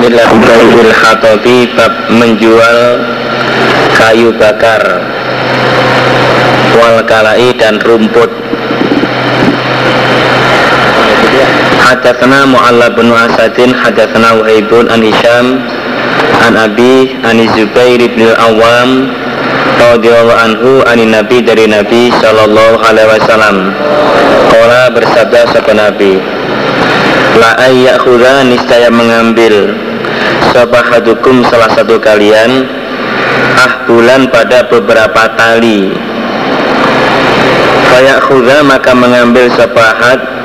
Bismillahirrahmanirrahim Khatobi bab menjual kayu bakar wal kalai dan rumput. Hadatsana Mu'alla bin Asadin Hadatsana Wahaibun an Hisham an Abi an Zubair bin Al-Awwam radhiyallahu anhu ani Nabi dari Nabi sallallahu alaihi wasallam. Qala bersabda sabda Nabi La ayyakhudha niscaya mengambil Sabahadukum salah satu kalian Ah bulan pada beberapa tali Fayakhudha maka mengambil sabahat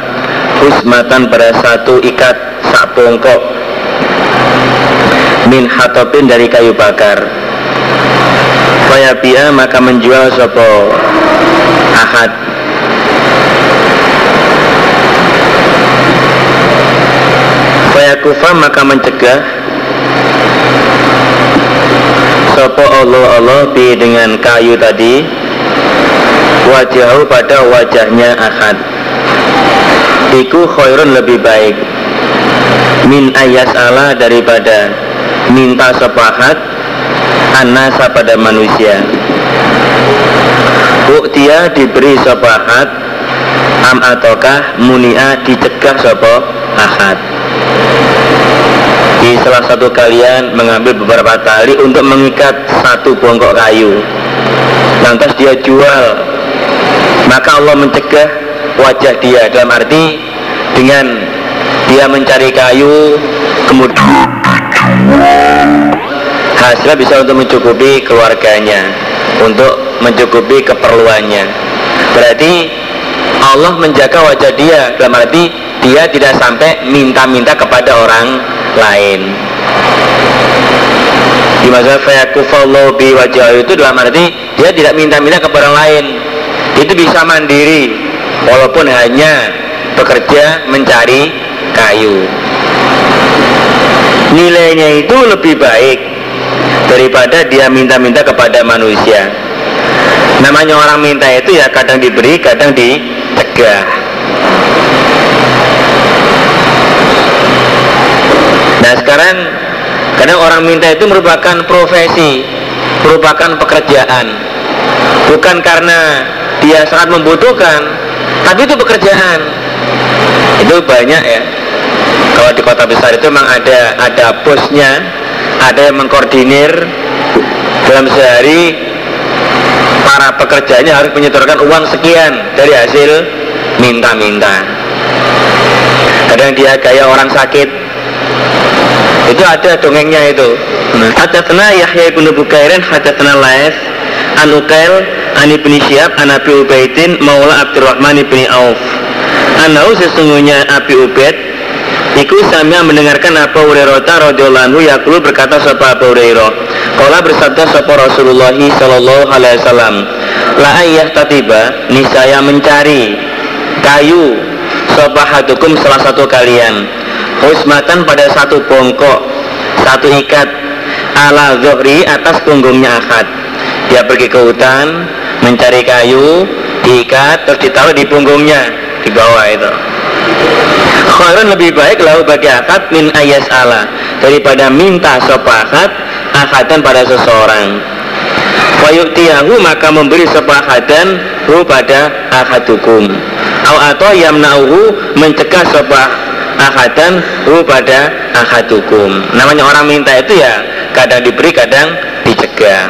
Husmatan pada satu ikat sak bongkok. Min hatopin dari kayu bakar. Fayabia maka menjual sopo ahad. Fayakufa maka mencegah Sopo Allah Allah bi dengan kayu tadi? Wajahu pada wajahnya ahad. Iku khairun lebih baik. Min ayas Allah daripada Minta sepahat Anasa pada manusia. Buktia diberi sepahat Am ataukah munia dicegah sopo ahad di salah satu kalian mengambil beberapa tali untuk mengikat satu bongkok kayu. Lantas dia jual. Maka Allah mencegah wajah dia. Dalam arti dengan dia mencari kayu kemudian hasilnya bisa untuk mencukupi keluarganya untuk mencukupi keperluannya. Berarti Allah menjaga wajah dia. Dalam arti dia tidak sampai minta-minta kepada orang lain. Di masa fayakufallahu bi wajah itu dalam arti dia tidak minta-minta kepada orang lain. Itu bisa mandiri walaupun hanya bekerja mencari kayu. Nilainya itu lebih baik daripada dia minta-minta kepada manusia. Namanya orang minta itu ya kadang diberi kadang dicegah Nah sekarang kadang orang minta itu merupakan profesi, merupakan pekerjaan, bukan karena dia sangat membutuhkan, tapi itu pekerjaan. Itu banyak ya. Kalau di kota besar itu memang ada ada bosnya, ada yang mengkoordinir dalam sehari para pekerjanya harus menyetorkan uang sekian dari hasil minta-minta. Kadang dia kayak orang sakit, itu ada dongengnya itu. Hadatna Yahya ibn Bukairin Hadatna Laif An Ukail An ibn Syihab An Abi Ubaidin Maula Abdurrahman ibn Auf. Anau sesungguhnya Abi Ubaid Iku samia mendengarkan apa Hurairah radhiyallahu anhu yaqulu berkata sapa Abu Hurairah. Kala bersabda sapa Rasulullah sallallahu alaihi wasallam, la ayyah tatiba nisaya mencari kayu sapa hadukum salah satu kalian husmatan pada satu bongkok satu ikat ala zohri atas punggungnya akad dia pergi ke hutan mencari kayu diikat terus ditaruh di punggungnya di bawah itu. Khairun lebih baik lalu bagi akad min ayas ala. Daripada minta sopahat akadan pada seseorang. Fayuktiyahu maka memberi sepahadan hu pada akadukum atau yamna'uhu mencegah sepah ahadan hu pada ahadukum. Namanya orang minta itu ya kadang diberi kadang dicegah.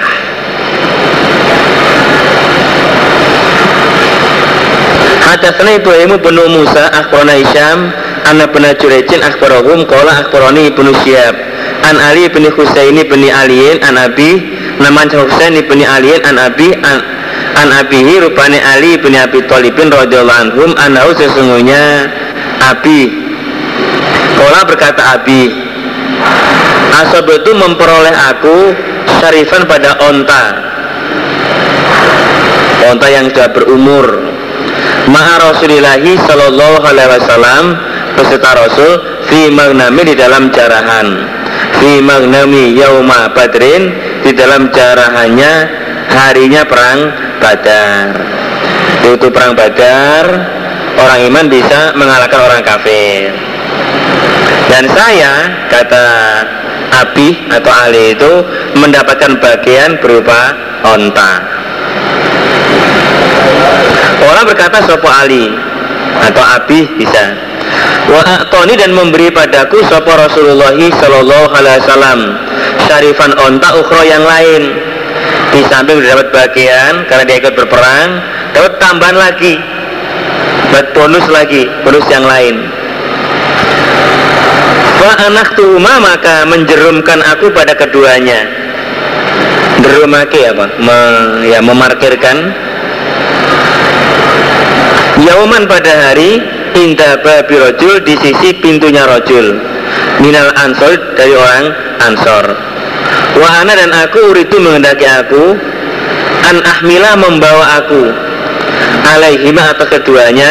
Hadatsana Ibrahim bin Musa akhbarana Isyam Anna bin Jurejin akhbarahum qala akhbarani Ibnu Syihab An Ali bin Husaini bin Aliin an Abi namanya Husain bin Aliin an Abi an, an Abihi rupane Ali bin Abi Thalibin radhiyallahu anhum anau sesungguhnya Abi Kola berkata Abi itu memperoleh aku Syarifan pada onta. Onta yang sudah berumur. Maha Rasulillahi Sallallahu Alaihi Wasallam Beserta Rasul Fi magnami di dalam jarahan. Fi magnami yauma badrin Di dalam jarahannya Harinya perang badar. Itu perang badar Orang iman bisa mengalahkan orang kafir dan saya kata Abi atau Ali itu mendapatkan bagian berupa onta. Orang berkata sopo Ali? Atau Abi bisa. Wa Tony dan memberi padaku sopo Rasulullah Shallallahu Alaihi Wasallam syarifan onta ukhro yang lain. Di samping dapat bagian karena dia ikut berperang dapat tambahan lagi dapat bonus lagi bonus yang lain Wa anak tuhuma maka menjerumkan aku pada keduanya. Derumake apa? Me, ya memarkirkan. Yauman pada hari indah babi rojul di sisi pintunya rojul minal ansor dari orang ansor. Wahana dan aku uritu mengendaki aku an ahmila membawa aku alaihima atas keduanya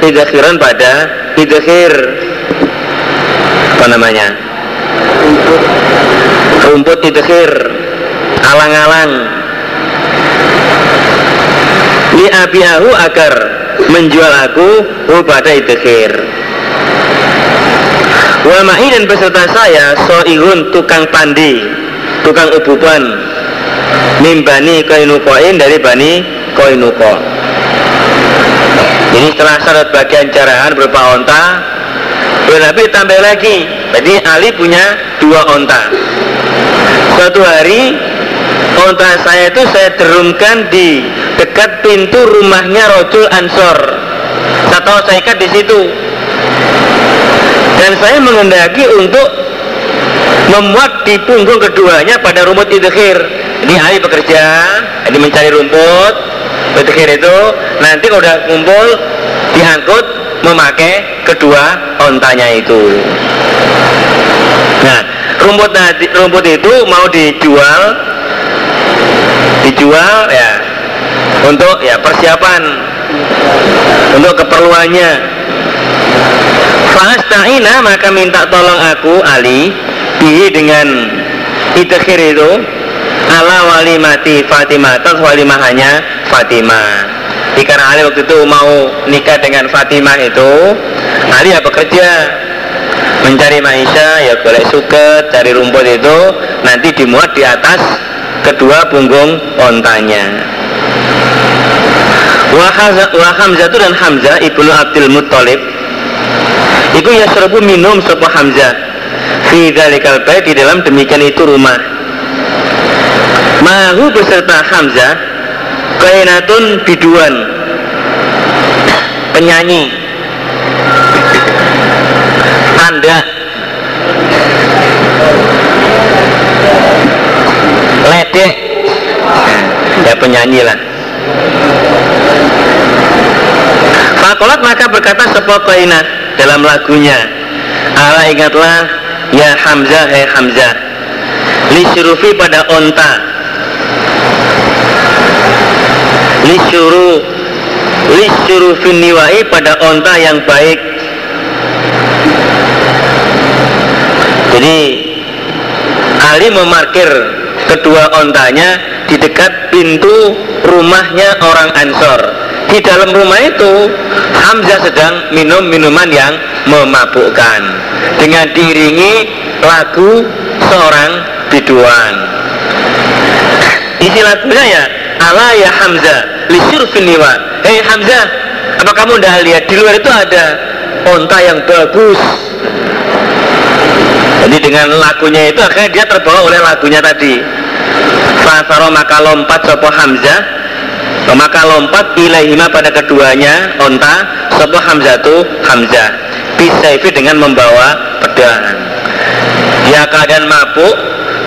idakhiran pada idakhir apa namanya? Rumput. Idhir alang-alang. Li abiahu agar menjual aku pada idkhir wa ma'i dan beserta saya soihun tukang pandi tukang ububan mimbani koinukoin dari bani koinuko ini setelah syarat bagian jaraan berupa onta Berarti tambah lagi. Jadi Ali punya dua onta. Suatu hari Onta saya itu saya derumkan di Dekat pintu rumahnya Rojul Ansor. Saya tahu saya ikat di situ. Dan saya mengendaki untuk Memuat di punggung keduanya pada rumput idkhir Ini Ali bekerja Ini mencari rumput. Idkhir itu Nanti kalau udah kumpul Diangkut memakai kedua ontanya itu. Nah, rumput rumput itu mau dijual, dijual ya untuk ya persiapan untuk keperluannya. Fasta'ina maka minta tolong aku Ali bihi dengan idkhir itu ala wali mati Fatimah atau walimahnya Fatimah karena Ali waktu itu mau nikah dengan Fatimah itu. Ali ya bekerja. Mencari maisha ya boleh suket cari rumput itu. Nanti dimuat di atas kedua punggung ontanya. Wah Hamzah itu dan Hamzah ibnu Abdul Muttalib. Itu ya serbu minum sebuah Hamzah. Fi dalikal di dalam demikian itu rumah. Mahu beserta Hamzah kainatun biduan. Penyanyi. Tanda. Ledek ya penyanyi lah. Fakolat maka berkata sebuah kainat dalam lagunya. Allah ingatlah ya Hamzah hai Hamzah li pada onta lisuru lisuru finiwai pada onta yang baik. Jadi Ali memarkir kedua ontanya di dekat pintu rumahnya orang Ansor. Di dalam rumah itu Hamzah sedang minum minuman yang memabukkan. Dengan diiringi lagu seorang biduan. Isi lagunya ya ala ya Hamzah lisir finiwa hei Hamzah apa kamu udah lihat? Di luar itu ada onta yang bagus. Jadi dengan lagunya itu akhirnya dia terbawa oleh lagunya tadi. Fasaro maka lompat sopo Hamzah. Maka lompat ilaihima pada keduanya onta sopo Hamzah itu Hamzah. Bisa dengan membawa pedang dia keadaan mabuk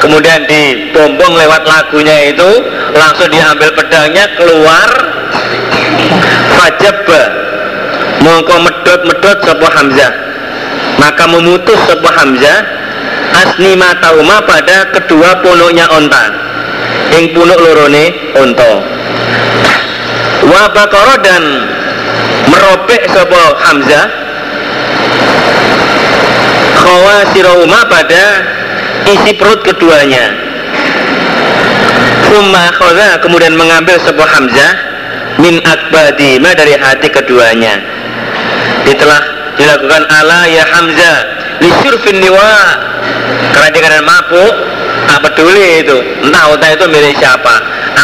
kemudian dibombong lewat lagunya itu langsung diambil pedangnya keluar. Fajab mongko medot-medot sebuah Hamzah. Maka memutus sebuah Hamzah. Asni matauma pada kedua punuknya onta. Yang punuk lorone onto wabakoro dan merobek sebuah Hamzah. Khawasirahuma pada isi perut keduanya. Summa khoza kemudian mengambil sebuah hamzah min akbadima dari hati keduanya. Telah dilakukan ala ya hamzah lisurfin niwa. Karena dia kadang mabuk tak peduli itu. Entah unta itu milik siapa.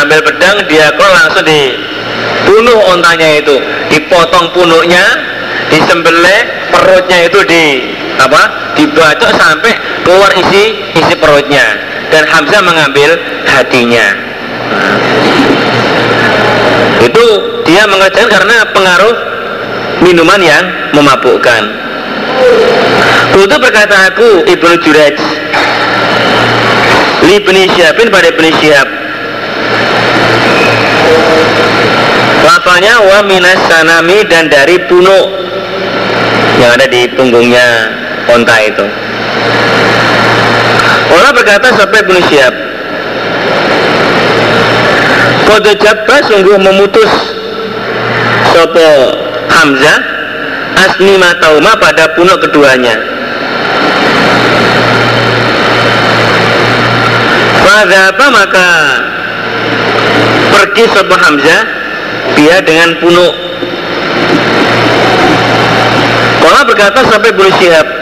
Ambil pedang dia kok langsung dibunuh ontanya itu. Dipotong punuknya disembelih perutnya itu di apa? Dibacok sampai keluar isi isi perutnya. Dan Hamzah mengambil hatinya. Itu dia mengerjakan karena pengaruh minuman yang memabukkan. Itu berkata aku Ibnu Juraj li bni Syabin pada bni Syab lafalnya wa minas sanami dan dari punuk yang ada di punggungnya onta itu. Orang berkata sampai Ibnu Syihab? Kode Jabba sungguh memutus Sopo Hamzah Asni Matauma pada punuk keduanya. Fadhaba maka pergi sebuah Hamzah dia dengan punuk. Kala berkata sampai bulu Syihab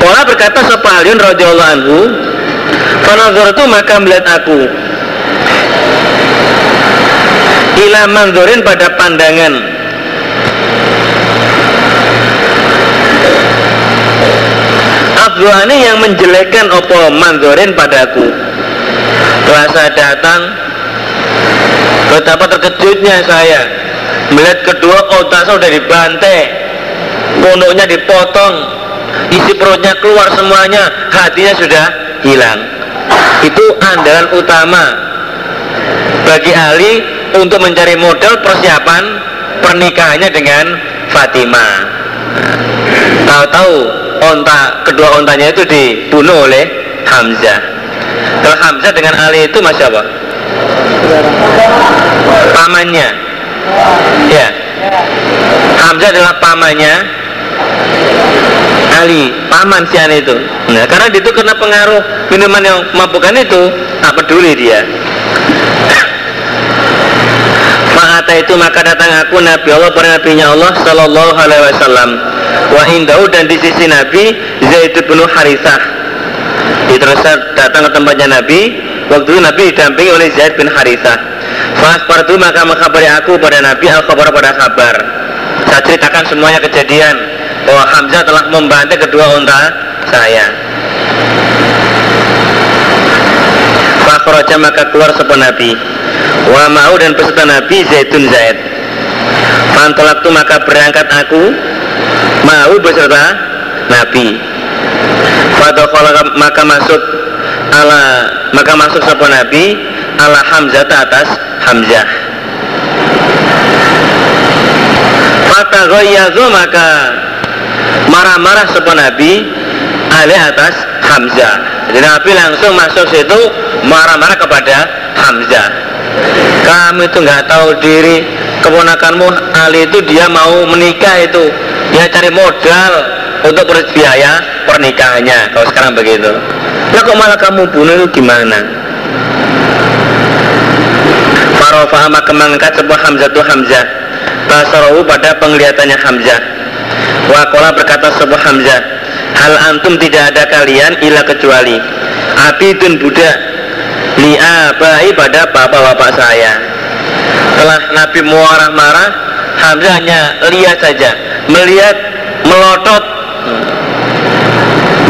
Kala berkata sapa Aliun radhiyallahu anhu itu maka melihat aku. Ila manzurin pada pandangan. Abdu'ani yang menjelekkan opo manzurin padaku saya datang Betapa terkejutnya saya. Melihat kedua saya sudah dibantai Pondoknya dipotong Isi perutnya keluar semuanya Hatinya sudah hilang Itu andalan utama Bagi Ali untuk mencari modal persiapan pernikahannya dengan Fatimah. Tahu-tahu onta kedua ontanya itu dibunuh oleh Hamzah. Kalau Hamzah dengan Ali itu masya Allah pamannya. Ya, Hamzah adalah pamannya Ali, paman si Ali itu. Nah, karena itu kena pengaruh minuman yang memabukkan itu, tak peduli dia. Ma'ata itu maka datang aku Nabi Allah pada Nabinya Allah Sallallahu alaihi wasallam. Wa dan di sisi Nabi Zaid bin Harithah Terus datang ke tempatnya Nabi Waktu itu Nabi didampingi oleh Zaid bin Harithah Fas itu maka mengkabari aku pada Nabi Al-Khabar pada kabar Saya ceritakan semuanya kejadian Bahwa Hamzah telah membantai kedua unta saya. Fakhraja maka keluar sebuah Nabi. Wa mau dan peserta Nabi Zaitun Zaid. Fantolak tu maka berangkat aku Mau beserta Nabi. Fadokhala maka masuk ala maka masuk sebuah Nabi ala Hamzah atas Hamzah. Fatagoyazu maka marah-marah sebuah Nabi ali atas Hamzah. Jadi Nabi langsung masuk situ marah-marah kepada Hamzah. Kamu itu nggak tahu diri keponakanmu Ali itu dia mau menikah itu. Dia cari modal untuk biaya pernikahannya kalau sekarang begitu. Lah kok malah kamu bunuh itu gimana? Farofa maka mengangkat sebuah Hamzah itu Hamzah. Basarahu pada penglihatannya Hamzah Wakola berkata sebuah Hamzah Hal antum tidak ada kalian ila kecuali Abidun budak liabai pada bapak-bapak saya. Setelah Nabi marah-marah Hamzah hanya lihat saja melihat melotot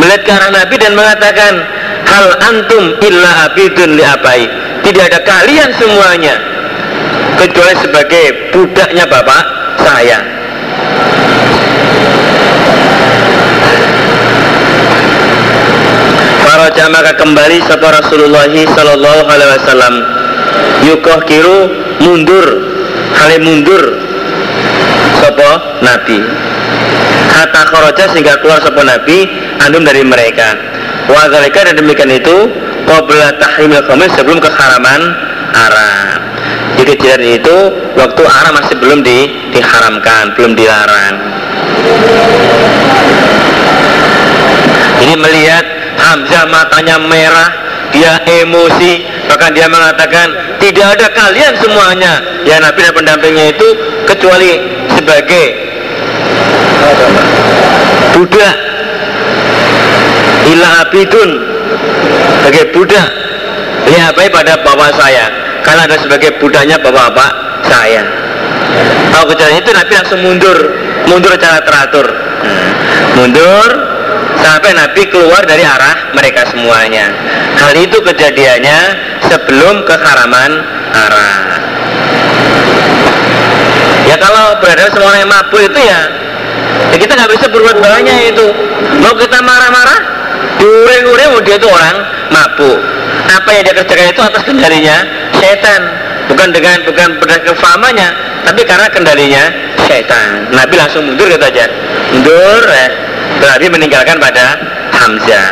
melihat ke arah Nabi dan mengatakan hal antum illa abidun liabai tidak ada kalian semuanya kecuali sebagai budaknya bapak saya Faraja maka kembali sapa Rasulullah sallallahu alaihi wasallam. Yukoh kiru mundur hale mundur sapa Nabi. Kata kharaja sehingga keluar sapa Nabi andum dari mereka. Wa dan demikian itu qabla tahrimil khamir sebelum keharaman Arab. Di kejadian itu waktu Arab masih belum di, diharamkan belum dilarang. Ini melihat Hamzah matanya merah dia emosi. Bahkan dia mengatakan tidak ada kalian semuanya. Ya Nabi dan pendampingnya itu kecuali sebagai budak ila abidun. Sebagai budak ya baik pada bapak saya. Karena ada sebagai budaknya bapak-bapak saya. Kalau kejadian itu Nabi langsung mundur. Mundur secara teratur. Hmm. mundur sampai Nabi keluar dari arah mereka semuanya. Hal itu kejadiannya sebelum keharaman arah. Ya kalau berada semuanya mabuk itu ya, ya kita nggak bisa berbuat banyak itu. Mau kita marah-marah, diuring-uring dia itu orang mabuk. Apa yang dia kerjakan itu atas kendalinya setan, bukan dengan bukan berdasarkan famanya, tapi karena kendalinya setan. Nabi langsung mundur gitu aja, mundur ya berarti meninggalkan pada Hamzah.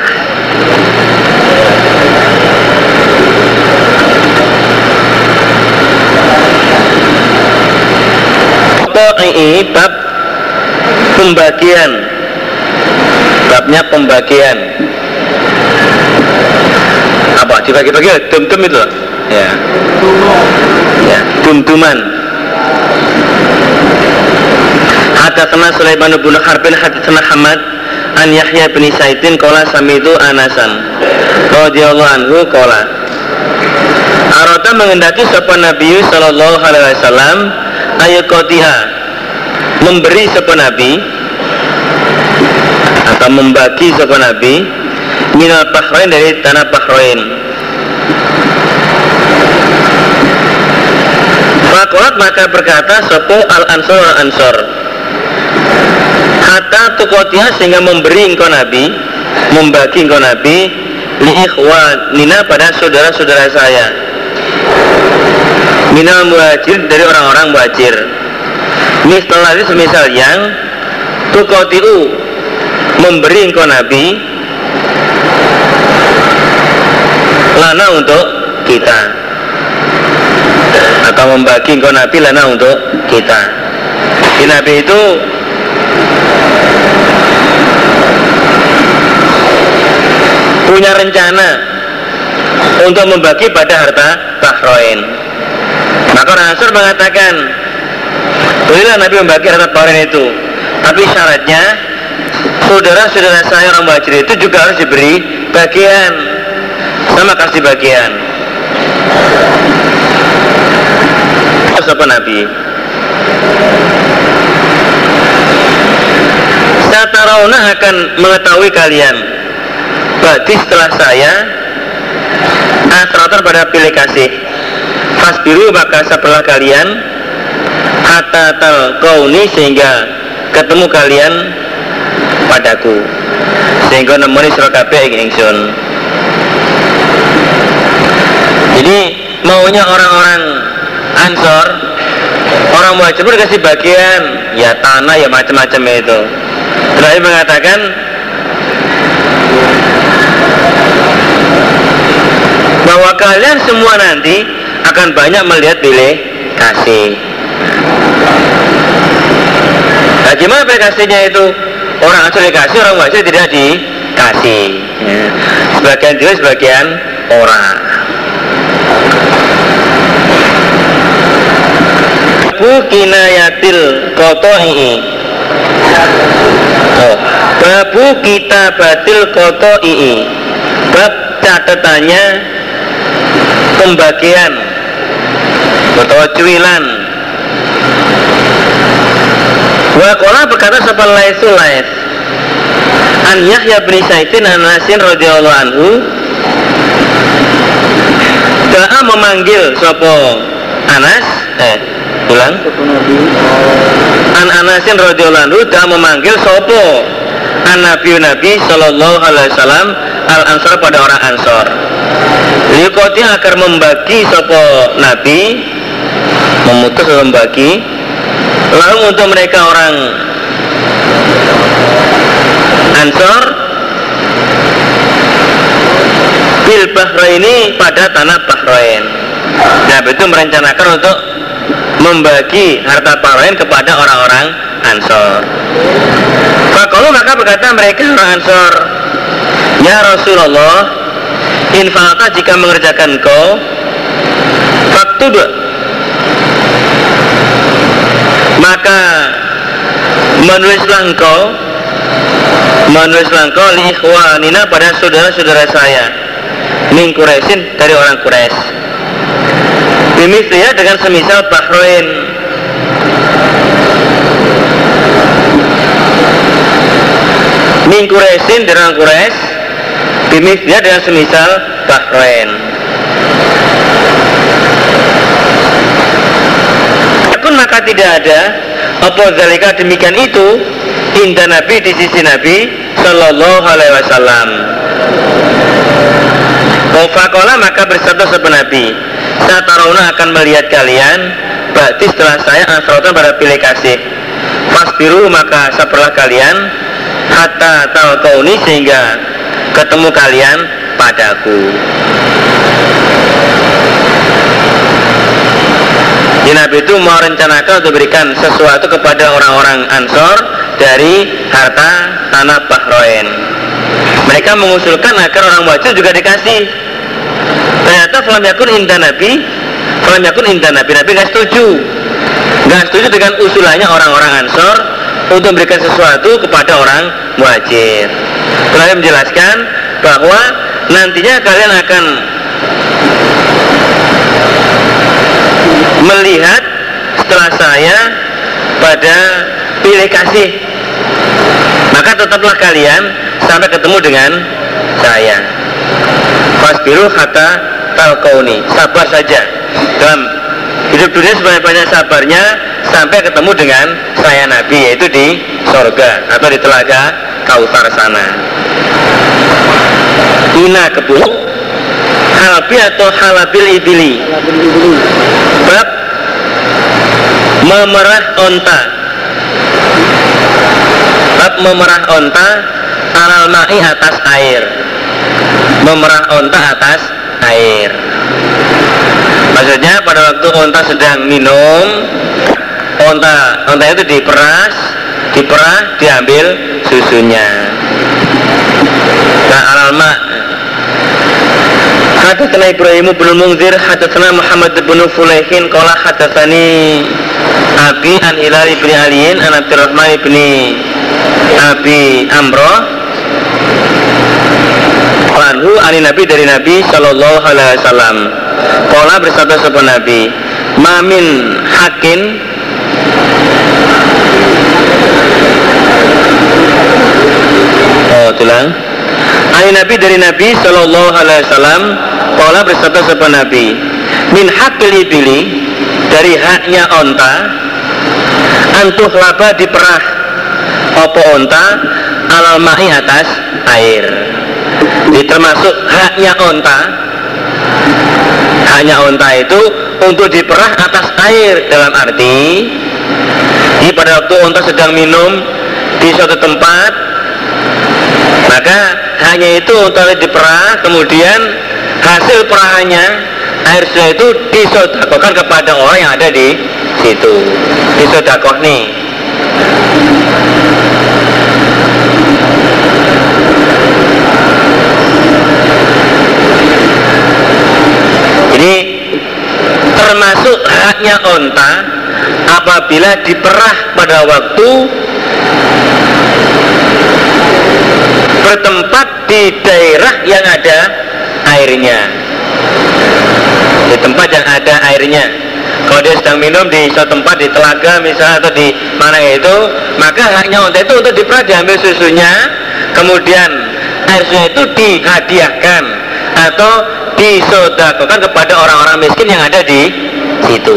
Pokoknya bab pembagian. Babnya pembagian. Apa? Dibagi-bagi dum-dum itu ya. Ya dum-duman. Sulaiman bin Harbin hadatsana Hamad an Yahya bin Saidin qala samitu Anasan radhiyallahu anhu qala. Arata mengendaki sapa Nabi sallallahu alaihi wasallam ayaqatiha memberi sapa Nabi atau membagi sapa Nabi minal bahrain dari tanah bahrain. Fakolat maka berkata sopo al ansor al ansor Hatta tukotia sehingga memberi engkau nabi Membagi engkau nabi Li nina pada saudara-saudara saya. Minal muhajir dari orang-orang muhajir. Misalnya semisal yang Tukotiu Memberi engkau nabi Lana untuk kita. Atau membagi engkau Nabi lana untuk kita. Di Nabi itu punya rencana untuk membagi pada harta Bahrain. Maka Rasul mengatakan bolehlah Nabi membagi harta Bahrain itu. Tapi syaratnya saudara-saudara saya orang muhajir itu juga harus diberi bagian sama kasih bagian. Sapa Nabi. Satarauna akan mengetahui kalian Berarti setelah saya Asratan pada pilih kasih. Fasbiru maka setelah kalian Hatta tal kauni sehingga ketemu kalian padaku. Sehingga nemoni surah kabeh ingsun. Jadi maunya orang-orang Ansor orang muhajir pun dikasih bagian. Ya tanah ya macam-macam itu. Terakhir mengatakan bahwa kalian semua nanti akan banyak melihat pilih kasih. Nah gimana pilih kasihnya itu? Orang Ansor dikasih orang muhajir tidak dikasih. Ya. sebagian juga sebagian orang. Babu kinayatil koto'i oh. babu kita batil koto'i bab catatannya pembagian atau cuilan Wakola berkata sapa laisu lais An Yahya bin Saidin an Nasin radhiyallahu anhu Da'a memanggil sopo Anas eh ulang An Anasin radhiyallahu anhu dah memanggil sopo An Nabi Nabi Shallallahu Alaihi Wasallam al Ansor pada orang Ansor. Liukoti agar membagi sopo Nabi memutus membagi lalu untuk mereka orang Ansor bil ini pada tanah Bahrain. Nah itu merencanakan untuk membagi harta panen kepada orang-orang Ansor. Kalau maka berkata mereka orang Ansor, Ya Rasulullah, infalta jika mengerjakan kau, faktub maka menulislah engkau menulislah engkau li ikhwanina pada saudara-saudara saya min Quraisyin dari orang Quraisy. Bimisliya dengan semisal Bahrain. Min Quraisyin dengan Quraisy Bimisliya dengan semisal Bahrain pun maka tidak ada. Apa zalika demikian itu? Indah Nabi di sisi Nabi Sallallahu Alaihi Wasallam. Fakola maka bersabda sebenarnya Nabi Sataruna akan melihat kalian Berarti setelah saya asrotan pada pilih kasih. Fasbiru maka sabarlah kalian Hatta ini sehingga ketemu kalian padaku. Jadi Nabi itu mau rencanakan untuk berikan sesuatu kepada orang-orang Ansor dari harta tanah Bahrain. Mereka mengusulkan agar orang muhajir juga dikasih. Ternyata falam yakun indah nabi falam yakun indah nabi. Nabi nggak setuju. Nggak setuju dengan usulannya orang-orang ansor untuk memberikan sesuatu kepada orang muhajir. Lalu menjelaskan bahwa nantinya kalian akan melihat setelah saya pada pilih kasih. Maka tetaplah kalian sampai ketemu dengan saya. Fasbiru kata talkauni sabar saja. Dalam hidup dunia sebanyak-banyak sabarnya sampai ketemu dengan saya Nabi yaitu di sorga atau di telaga Kautar sana. Ina kebun Halbi atau halabil ibili. Bab memerah onta. Bab memerah onta alal ma'i atas air. Memerah onta atas air. Maksudnya pada waktu onta sedang minum onta onta itu diperas diperah diambil susunya. Nah ma' Hadatsana Ibrahim bin Munzir hadatsana Muhammad bin Fulaihin qala hadatsani Abi an Hilal bin Aliin an Abdurrahman bin Abi Amro Anhu ani Nabi dari Nabi Sallallahu Alaihi Wasallam. Kola bersabda sebuah Nabi Mamin hakin Tulang. Ani Nabi dari Nabi Sallallahu Alaihi Wasallam Kola bersabda sebuah Nabi Min hakil ibili Dari haknya onta Antuh laba diperah Opo onta Alal mahi atas air. Jadi termasuk haknya onta. Haknya onta itu Untuk diperah atas air Dalam arti Jadi pada waktu onta sedang minum Di suatu tempat itu onta diperah Kemudian hasil perahannya air sudah itu disodakokan kepada orang yang ada di situ. Disodakoh nih. Ini termasuk haknya onta apabila diperah pada waktu bertempat di daerah yang ada airnya. Di tempat yang ada airnya. Kalau dia sedang minum di suatu tempat di telaga misalnya atau di mana itu maka haknya unta itu untuk diperah diambil susunya kemudian air susunya itu dihadiahkan atau disodakokan kepada orang-orang miskin yang ada di situ.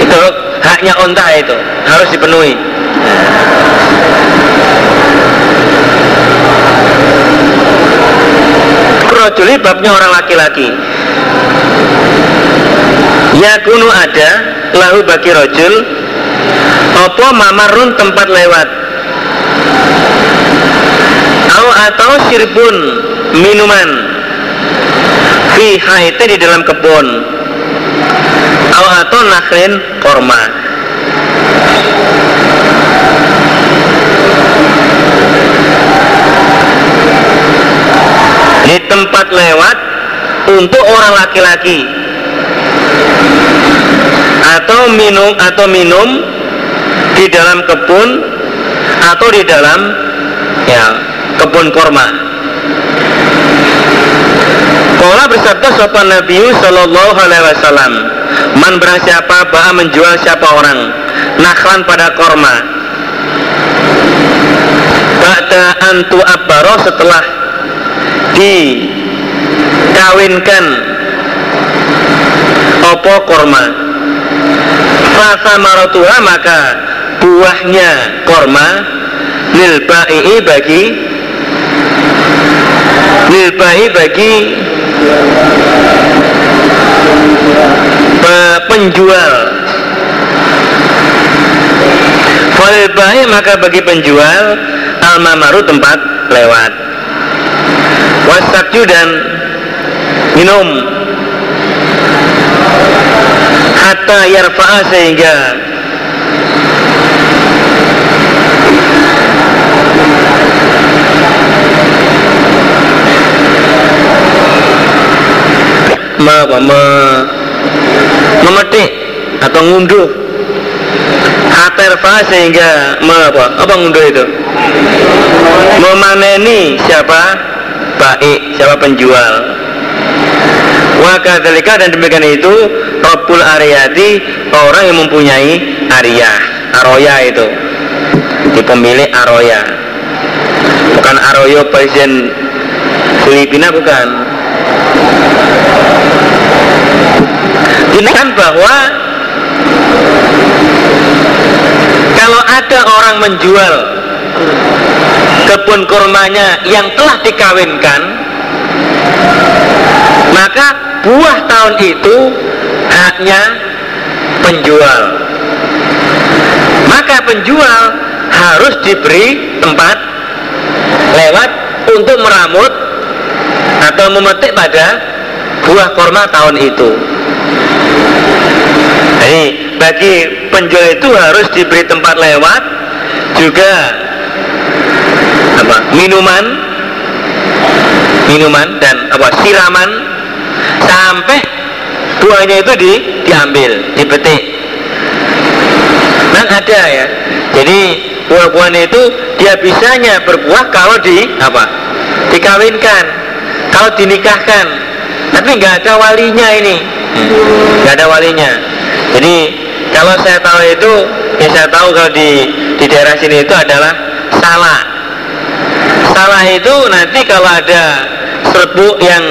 Itu haknya unta itu harus dipenuhi rojuli babnya orang laki-laki. Yakunu ada lahu bagi rojul opo mamarun tempat lewat? Au atau sirbun minuman. Fi haite di dalam kebun. Au atau nakhlin korma di tempat lewat untuk orang laki-laki atau minum atau minum di dalam kebun atau di dalam ya kebun korma. Kala bersabda sopan Nabi Sallallahu Alaihi Wasallam, man berang siapa bah menjual siapa orang naklan pada korma. Ba'da antu abaro setelah dikawinkan opo korma? Fasa marotuha maka buahnya korma. Lil ba'i bagi lil ba'i bagi penjual. Falil maka bagi penjual almamaru tempat lewat wasabju dan minum. Hatta yarfa'a sehingga me, ma memetik atau ngunduh. Haterfa sehingga apa, apa ngunduh itu? Memaneni siapa? Baik siapa penjual. Wakadhalika dan demikian itu Rabbul Ariyati orang yang mempunyai ariyah aroya itu. Di pemilik aroya. Bukan aroyo presiden Filipina bukan. Ini kan bahwa kalau ada orang menjual kebun kurmanya yang telah dikawinkan maka buah tahun itu haknya penjual. Maka penjual harus diberi tempat lewat untuk meramut atau memetik pada buah korma tahun itu. Jadi bagi penjual itu harus diberi tempat lewat juga apa minuman. Minuman dan apa? Siraman. Sampai buahnya itu di, diambil dipetik. Dan ada ya. Jadi buah-buahnya itu dia bisanya berbuah kalau di apa? Dikawinkan kalau dinikahkan. Tapi nggak ada walinya ini. Nggak ada walinya. Jadi kalau saya tahu itu yang saya tahu kalau di di daerah sini itu adalah salah salah itu nanti kalau ada serbuk yang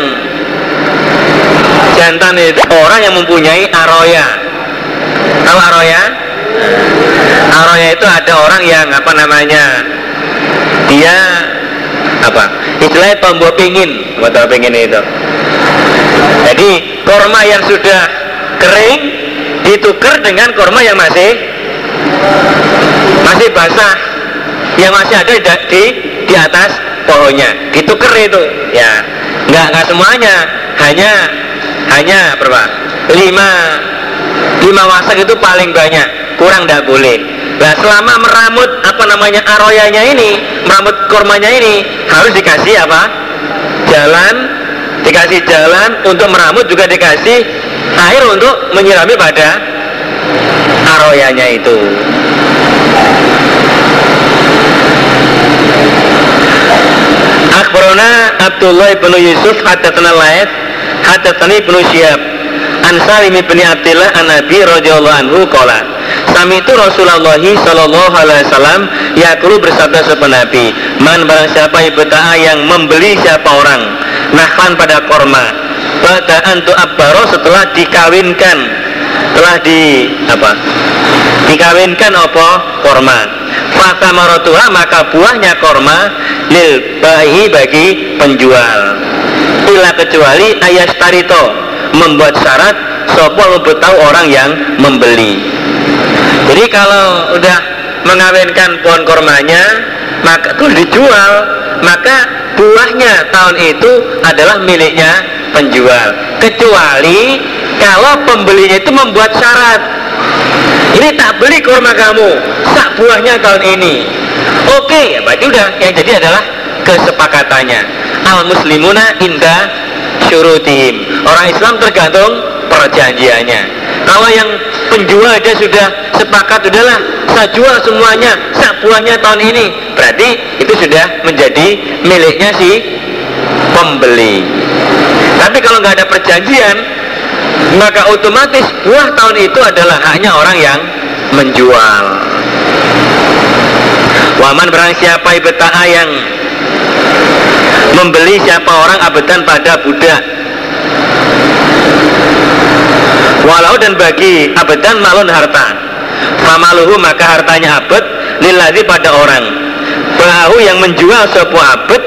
jantan itu orang yang mempunyai aroya. Tahu aroya? Aroya itu ada orang yang apa namanya dia apa? Istilahnya pembawa pingin pembawa pingin itu. Jadi korma yang sudah kering ditukar dengan korma yang masih masih basah. Yang masih ada di, di, atas pohonnya. Ditukar itu. Ya nggak nggak semuanya. Hanya hanya berapa? Lima lima wasak itu paling banyak. Kurang tidak boleh. Nah selama meramut apa namanya aroyanya ini meramut kormanya ini harus dikasih apa? Jalan. Dikasih jalan untuk meramut juga dikasih air untuk menyirami pada aroyanya itu Akbarona Abdullah ibn Yusuf Hadatana Laid Hadatani ibn Syihab. An Salim ibn Abdillah An Nabi radhiyallahu anhu Kala Sami itu Rasulullah Sallallahu Alaihi Wasallam Yakulu bersabda sepenuh Nabi Man barang siapa ibta'a yang membeli siapa orang Nahlan pada korma Badaan tu abbaro setelah dikawinkan Telah di apa Dikawinkan apa korma Fata marotuha maka buahnya korma Lil bayi bagi penjual. Bila kecuali ayas tarito Membuat syarat Sopo tahu orang yang membeli. Jadi kalau udah mengawinkan pohon kormanya Maka itu dijual. Maka buahnya tahun itu adalah miliknya penjual. Kecuali kalau pembelinya itu membuat syarat ini tak beli kurma kamu sak buahnya tahun ini. Oke ya berarti udah. Yang jadi adalah kesepakatannya. Al muslimuna inda syurutihim. Orang Islam tergantung perjanjiannya. Kalau yang penjual dia sudah sepakat udahlah saya jual semuanya sak buahnya tahun ini. Berarti itu sudah menjadi miliknya si pembeli. Tapi kalau nggak ada perjanjian maka otomatis buah tahun itu adalah hanya orang yang menjual. Waman barang siapa ibta'a yang membeli siapa orang abedan pada budak. Walau dan bagi abedan malun harta. Famaluhu maka hartanya abed lilladzi pada orang. Bahu yang menjual sebuah abed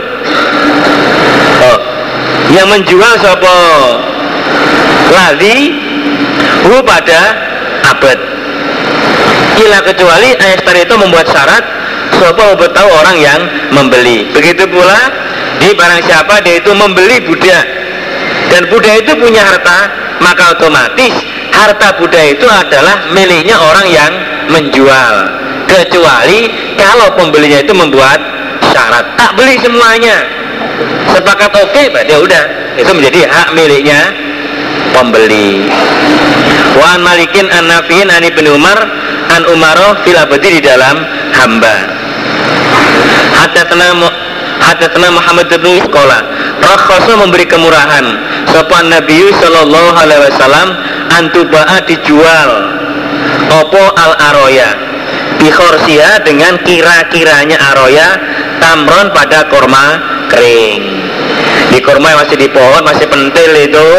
oh, yang menjual sebuah ladzi hu pada abed ila kecuali ayat itu membuat syarat mau tahu orang yang membeli. Begitu pula di barang siapa dia itu membeli budak dan budak itu punya harta maka otomatis harta budak itu adalah miliknya orang yang menjual. Kecuali kalau pembelinya itu membuat syarat tak beli semuanya. Sepakat oke okay, berarti udah itu menjadi hak miliknya pembeli. Wan Malikin an Nafiin an Ibnu Umar an Umaro fil di dalam hamba. Hadatsana Hadatsana Muhammad bin Sekolah Rakhasu memberi kemurahan. Sopan Nabi Sallallahu Alaihi Wasallam Antuba'a dijual. Opo al aroya Bikhorsia dengan kira-kiranya aroya Tamron pada korma kering Di korma yang masih di pohon Masih pentil itu.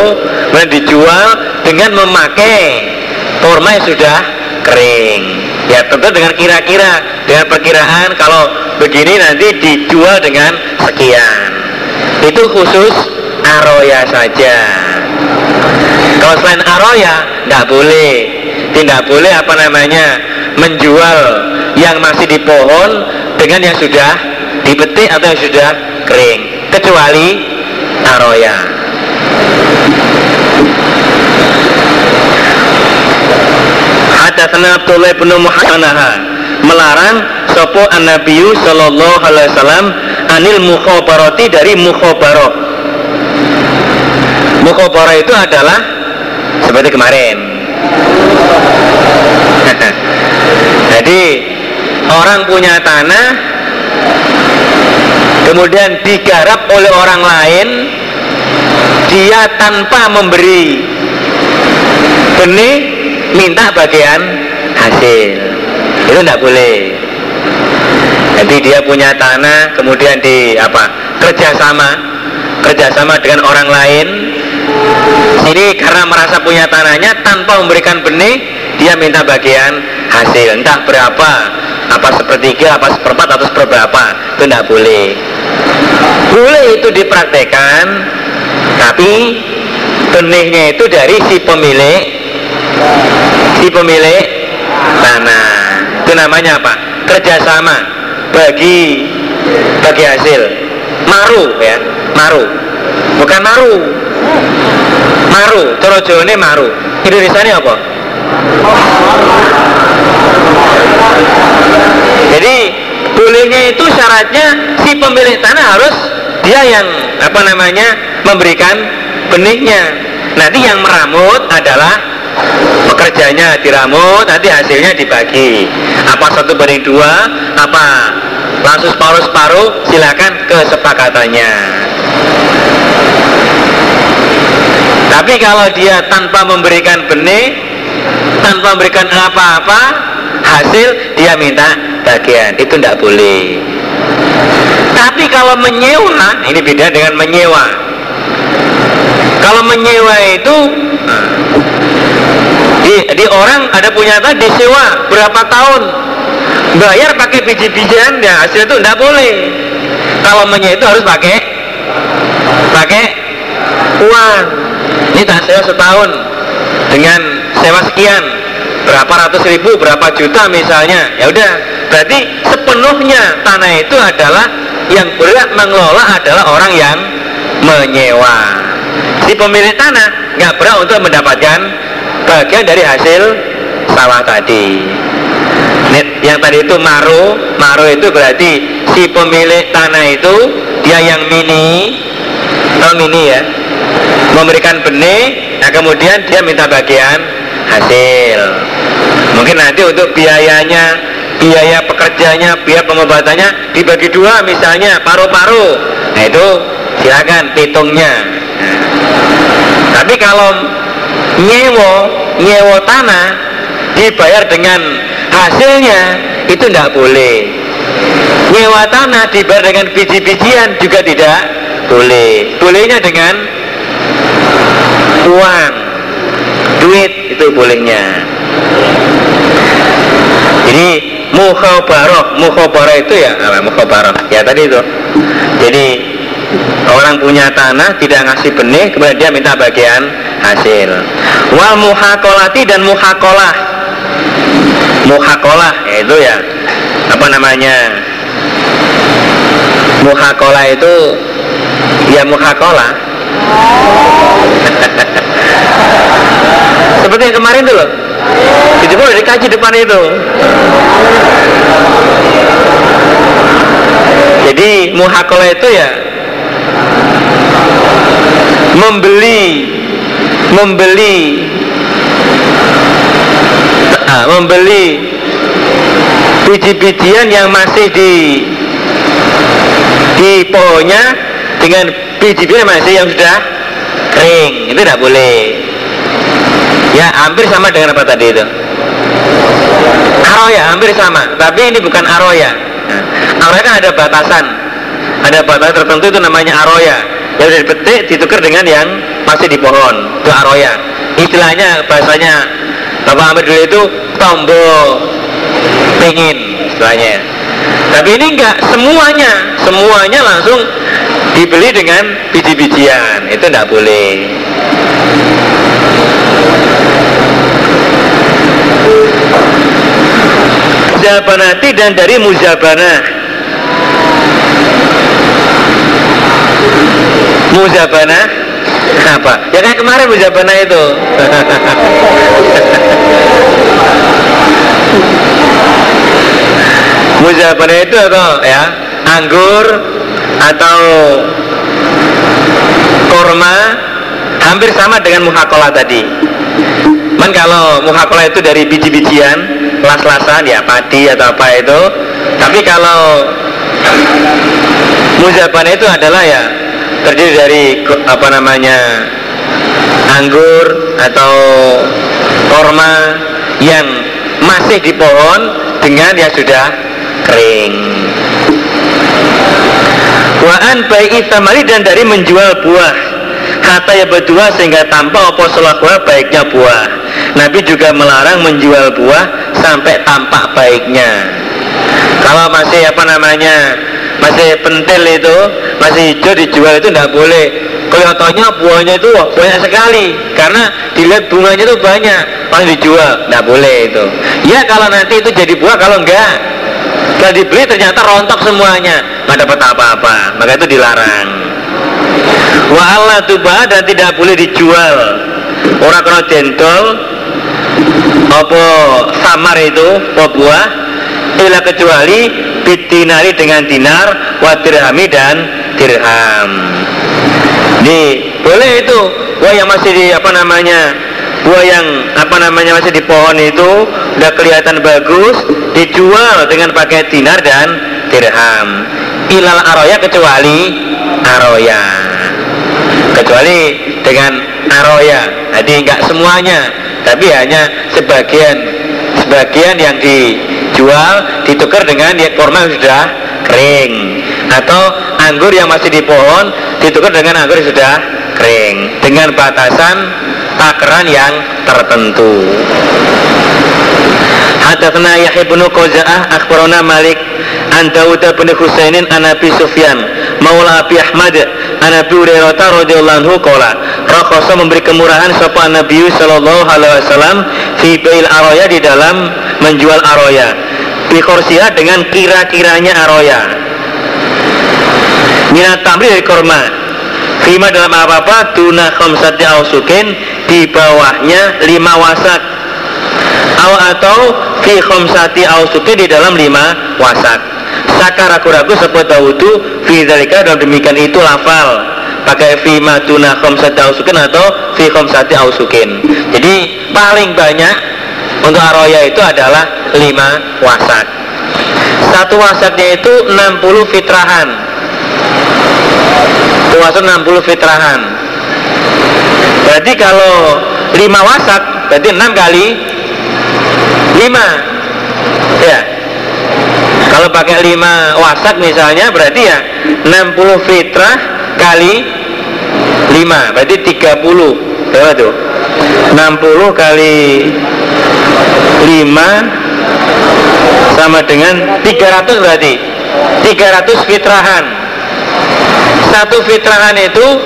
Kemudian dijual dengan memakai Korma yang sudah kering. Ya tentu dengan kira-kira Dengan perkiraan kalau begini nanti dijual dengan sekian. Itu khusus aroya saja. Kalau selain aroya nggak boleh. Tidak boleh apa namanya Menjual yang masih di pohon Dengan yang sudah dipetik atau yang sudah kering. Kecuali aroya Hadatsana Abdullah bin Muhammad melarang sopo an Nabiyu sallallahu alaihi wasallam anil mukhabarati dari mukhabarah. Mukhabarah itu adalah seperti kemarin. Jadi orang punya tanah kemudian digarap oleh orang lain dia tanpa memberi benih minta bagian hasil. Itu tidak boleh. Jadi dia punya tanah kemudian di apa kerjasama kerjasama dengan orang lain. Ini karena merasa punya tanahnya tanpa memberikan benih dia minta bagian hasil. Entah berapa apa sepertiga apa seperempat atau seberapa itu tidak boleh boleh itu dipraktekkan tapi benihnya itu dari si pemilik si pemilik tanah. Itu namanya apa? Kerjasama bagi bagi hasil. Maru ya. Maru. Bukan maru. Maru. Torojo ini maru. Indonesia apa? Jadi bolehnya itu syaratnya si pemilik tanah harus dia yang apa namanya memberikan benihnya nanti yang meramut adalah pekerjanya diramut nanti hasilnya dibagi. Apa satu banding dua apa langsung separuh-separuh silakan kesepakatannya. Tapi kalau dia tanpa memberikan benih tanpa memberikan apa-apa hasil dia minta bagian itu tidak boleh. Tapi kalau menyewa ini beda dengan menyewa. Kalau menyewa itu di, di orang ada punya tanah disewa berapa tahun? Bayar pakai biji-bijian ya hasil itu tidak boleh. Kalau menyewa itu harus pakai pakai uang. Ini tak sewa setahun dengan sewa sekian berapa ratus ribu berapa juta misalnya. Ya udah berarti sepenuhnya tanah itu adalah yang berhak mengelola adalah orang yang menyewa. Si pemilik tanah nggak berhak untuk mendapatkan bagian dari hasil sawah tadi. Yang tadi itu maru maru itu berarti si pemilik tanah itu dia yang mini oh mini ya. Memberikan benih nah kemudian dia minta bagian hasil mungkin nanti untuk biayanya biaya pekerjanya biaya pengobatannya dibagi dua misalnya paru-paru. Nah itu silakan hitungnya. Nah. tapi kalau nyewo nyewo tanah dibayar dengan hasilnya itu tidak boleh. Nyewa tanah dibayar dengan biji-bijian juga tidak boleh. Bolehnya dengan uang duit itu bolehnya. Jadi mukhabarah mukhabarah itu ya apa mukhabarah? Ya tadi itu. Jadi orang punya tanah tidak ngasih benih kemudian dia minta bagian hasil. Wal muhakolati dan muhakolah. Muhakolah yaitu ya apa namanya? Muhakolah itu ya muhakolah seperti yang kemarin tuh loh. Itu boleh dikaji depan itu. Jadi muhakolah itu ya membeli membeli ah, membeli biji-bijian yang masih di di pohonnya dengan biji-bijian masih yang sudah kering. Itu tidak boleh ya hampir sama dengan apa tadi itu? Aroya hampir sama. Tapi ini bukan aroya. Nah, aroya kan ada batasan. Ada batasan tertentu itu namanya aroya. Yang sudah dipetik ditukar dengan yang masih di pohon. Itu aroya. Istilahnya bahasanya Bapak Amir dulu itu tombol pingin istilahnya. Tapi ini enggak. Semuanya semuanya langsung dibeli dengan biji-bijian. Itu enggak boleh muzabanati dan dari muzabana muzabana apa ya kayak kemarin muzabana itu. Muzabana itu atau ya anggur atau korma hampir sama dengan muhakola tadi. Man kalau muhakola itu dari biji-bijian las-lasan ya padi atau apa itu. Tapi kalau muzabana itu adalah ya terdiri dari apa namanya anggur atau korma yang masih di pohon dengan yang sudah kering. Waan baik samari dan dari menjual buah. Kata ya berdua sehingga tanpa opo buah baiknya buah. Nabi juga melarang menjual buah sampai tampak baiknya. Kalau masih apa namanya masih pentil itu masih hijau dijual itu tidak boleh. Kelihatannya buahnya itu banyak sekali karena dilihat bunganya itu banyak. Pas dijual tidak boleh itu. Ya kalau nanti itu jadi buah kalau enggak setelah dibeli ternyata rontok semuanya. Nggak dapat apa-apa maka itu dilarang. Wa Allah tuba dan tidak boleh dijual. Orang kena dentol apa samar itu? Apa buah? Ila kecuali bitinari dengan dinar wa dirhami dan dirham. Ini boleh itu. Wah yang masih di apa namanya buah yang apa namanya masih di pohon itu udah kelihatan bagus dijual dengan pakai dinar dan dirham. Ilal aroya kecuali aroya. Kecuali dengan aroya. Jadi enggak semuanya tapi hanya sebagian sebagian yang dijual ditukar dengan ya kurma yang sudah kering. Atau anggur yang masih di pohon ditukar dengan anggur yang sudah kering. Dengan batasan takaran yang tertentu. Hadatsana Yahya bin Qaza'ah akhbarana Malik an Dawud bin Husainin an Abi Sufyan Maula Abi Ahmad an Abi Hurairah radhiyallahu anhu qala rakhasa memberi kemurahan sapa Nabi sallallahu alaihi wasallam fi bail araya di dalam menjual araya. Bi dengan kira-kiranya araya. Minat tamri dari korma Fima dalam apa-apa Tuna khamsati ausukin Di bawahnya lima wasak. Atau Fi khamsati ausukin di dalam lima wasak Saka ragu-ragu sebut Dahudu Fi dalika dalam demikian itu lafal. Pakai fima tuna khamsati ausukin Atau fi khamsati ausukin Jadi paling banyak Untuk aroya itu adalah lima wasak Satu wasaknya itu 60 fitrahan. Puasa 60 fitrahan. Berarti kalau 5 wasak berarti 6 kali 5 ya kalau pakai 5 wasak misalnya berarti ya 60 fitrah kali 5 berarti 30 berapa tuh? 60 kali 5 sama dengan 300 berarti. 300 fitrahan. Satu fitrahan itu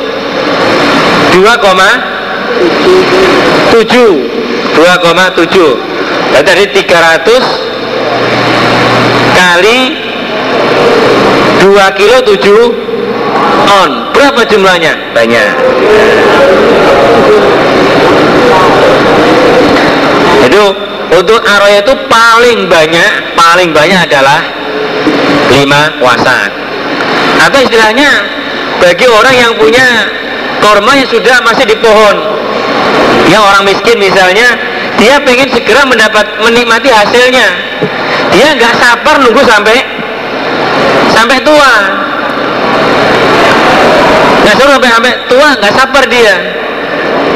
2,7 2,7 berarti dari 300 kali 2 kilo 7 on berapa jumlahnya? banyak. Itu untuk aroya itu paling banyak paling banyak adalah 5 wasak atau istilahnya bagi orang yang punya korma yang sudah masih di pohon yang orang miskin misalnya dia pengen segera mendapat menikmati hasilnya dia nggak sabar nunggu sampai sampai tua. Nggak sabar sampai sampai tua nggak sabar dia.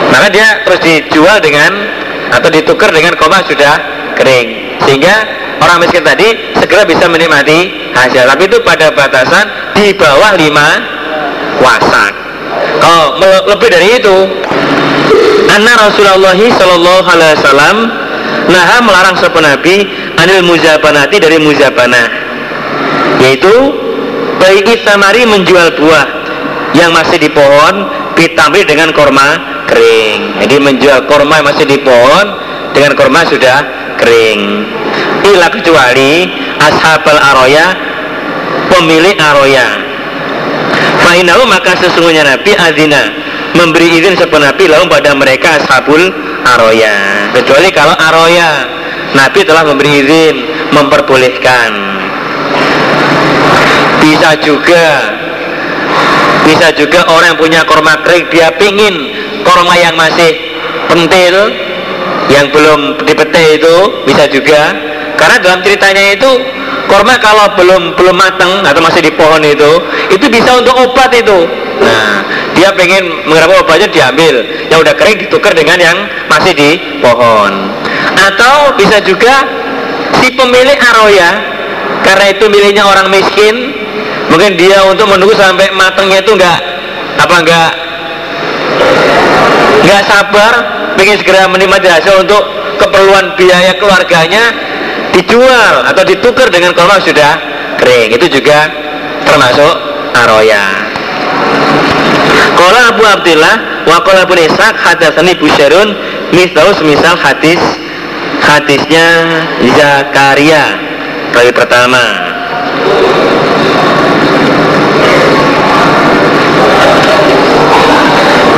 Maka dia terus dijual dengan atau ditukar dengan koma sudah kering. Sehingga orang miskin tadi segera bisa menikmati hasil. Tapi itu pada batasan di bawah lima wasak. Kalau lebih dari itu. Anna Rasulullah Shallallahu Alaihi Wasallam Naha melarang sebuah Nabi anil muzabanati dari muzabana yaitu baik samari menjual buah yang masih di pohon ditambah dengan korma kering. Jadi menjual korma yang masih di pohon dengan korma sudah kering. Ila kecuali ashabal aroya pemilik aroya. Fa'inahu maka sesungguhnya Nabi Azina memberi izin sepenuh Nabi lalu pada mereka ashabul aroya. Kecuali kalau aroya Nabi telah memberi izin memperbolehkan. Bisa juga bisa juga orang yang punya korma kering dia pingin korma yang masih pentil yang belum dipetik itu bisa juga. Karena dalam ceritanya itu korma kalau belum belum matang atau masih di pohon itu itu bisa untuk obat itu. Nah dia pengen mengerap obatnya diambil. Yang udah kering ditukar dengan yang masih di pohon atau bisa juga si pemilik aroya karena itu miliknya orang miskin mungkin dia untuk menunggu sampai matangnya itu enggak apa enggak enggak sabar pengen segera menikmati hasil untuk keperluan biaya keluarganya dijual atau ditukar dengan kalau sudah kering. Itu juga termasuk aroya Kola Abu Abdullah wa kola Abu Ishaq hadasani Busyarun misal semisal hadis hadisnya Zakaria kali pertama.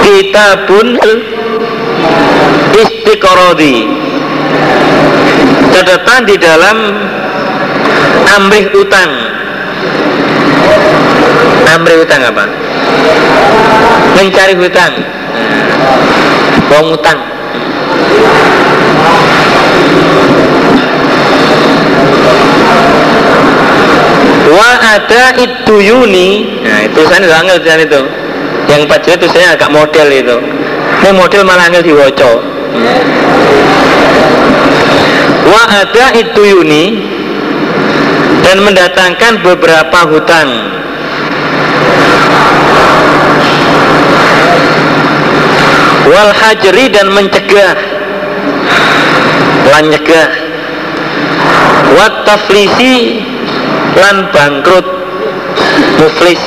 Kitabun istiqorodi. Catatan di dalam amrih utang. Amrih utang apa? Mencari hutang. Mau utang wa ada itu yuni nah itu saya nggak ngerti itu. Yang pajak itu saya agak model itu. Ini model malah angel diwoco wa ada itu yuni dan mendatangkan beberapa hutang. Wal hajri dan mencegah. Lan wat taflisi lan bangkrut. Muflis.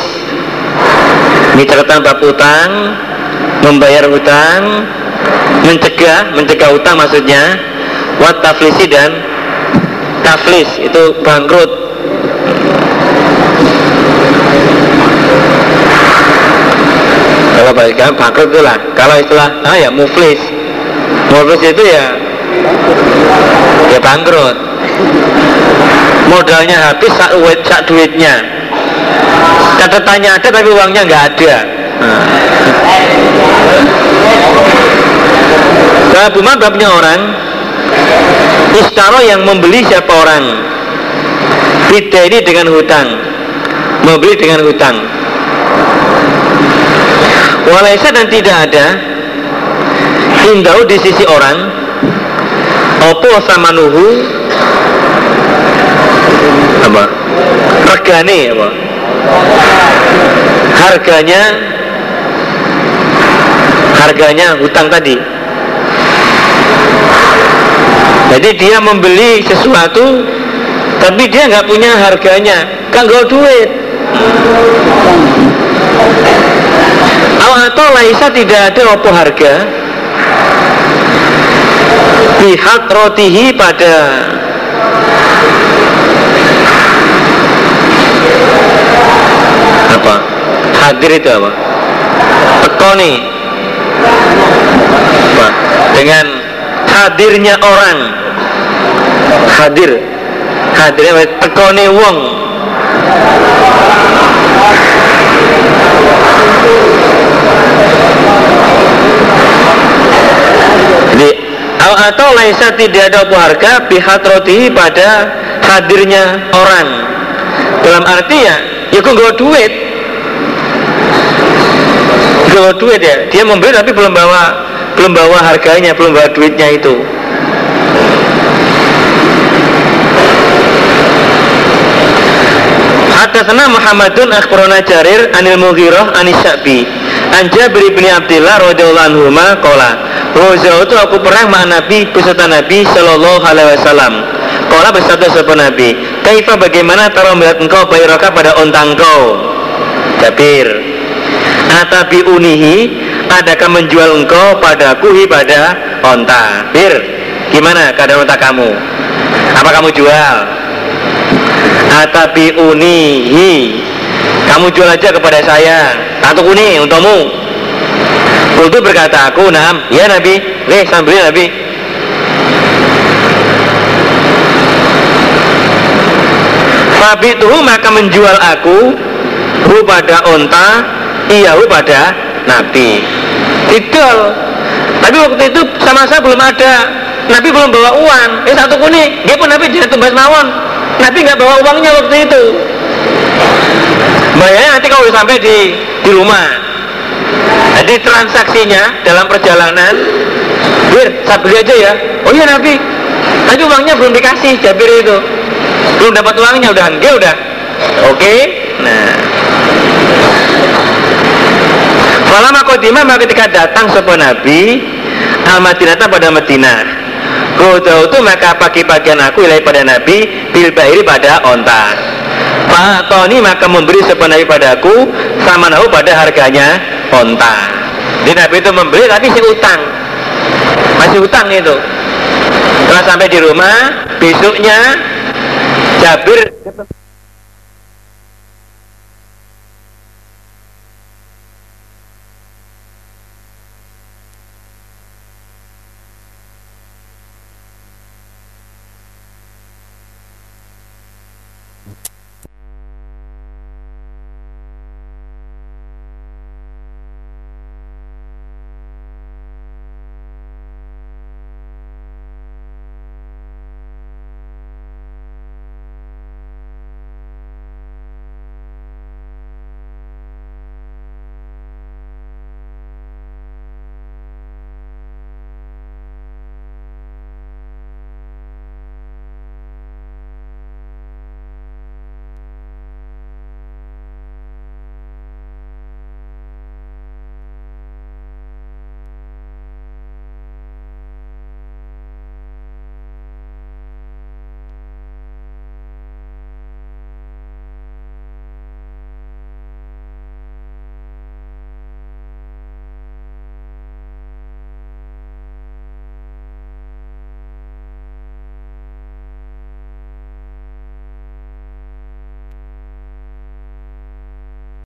Ini catatan bab utang membayar hutang mencegah mencegah utang maksudnya. Wat taflisi dan taflis itu bangkrut. Kalau bagikan bangkrut itu lah. Kalau istilah ah ya muflis. Muflis itu ya ya bangkrut modalnya habis sak, duit, sak duitnya. Catatannya ada tapi uangnya nggak ada. Nah. Buman babnya orang. Istaro yang membeli siapa orang? Bida ini dengan hutang. Membeli dengan hutang. Walaisa dan tidak ada. Indau di sisi orang. Opo sama nuhu Apa? Regane apa? Harganya Harganya hutang tadi. Jadi dia membeli sesuatu Tapi dia nggak punya harganya. Kan gak duit atau laisa tidak ada apa harga? Pihak rotihi pada apa? Hadir itu apa? Tekoni. Apa? Dengan hadirnya orang. Hadir. Hadirnya tekoni wong. Atau laisa tidak ada harga pihak roti pada hadirnya orang. Dalam arti ya ya gue duit gak duit ya dia membeli tapi belum bawa belum bawa harganya belum bawa duitnya itu Hadatsana Muhammadun akhbarana Jarir anil Mughirah anis Syabi. An Jabir bin Abdullah radhiyallahu anhu qala itu aku pernah sama Nabi beserta Nabi Shallallahu alaihi wasallam. Qala bersabda sapa Nabi, "Kaifa bagaimana tara melihat engkau bayraka pada ontang kau?" Jabir. Atabi unihi adakah menjual engkau padaku pada onta? Bir, gimana keadaan onta kamu? Apa kamu jual? Atabi unihi kamu jual aja kepada saya satu kuni untukmu Kultu berkata aku nam ya Nabi Leh sambil Nabi tuh maka menjual aku hu onta iya hu pada Nabi. Tidak Tapi waktu itu sama saya belum ada. Nabi belum bawa uang. Eh satu kuni Dia pun Nabi jadi tumbas mawon. Nabi nggak bawa uangnya waktu itu. Bayarnya nanti kalau sampai di di rumah. Jadi transaksinya dalam perjalanan Bir, saya beli aja ya. Oh iya Nabi. Tapi uangnya belum dikasih Jabir itu. Belum dapat uangnya udah enggak udah. Oke? Okay? nah Falama kodima maka ketika datang sebuah Nabi Al Madinah pada Madinah Kau itu maka pagi-pagian aku ilai pada Nabi Bil pada onta Tony maka memberi sebenarnya padaku sama nahu pada harganya onta. Di Nabi itu membeli tapi si utang. Masih utang itu. Setelah sampai di rumah, besoknya Jabir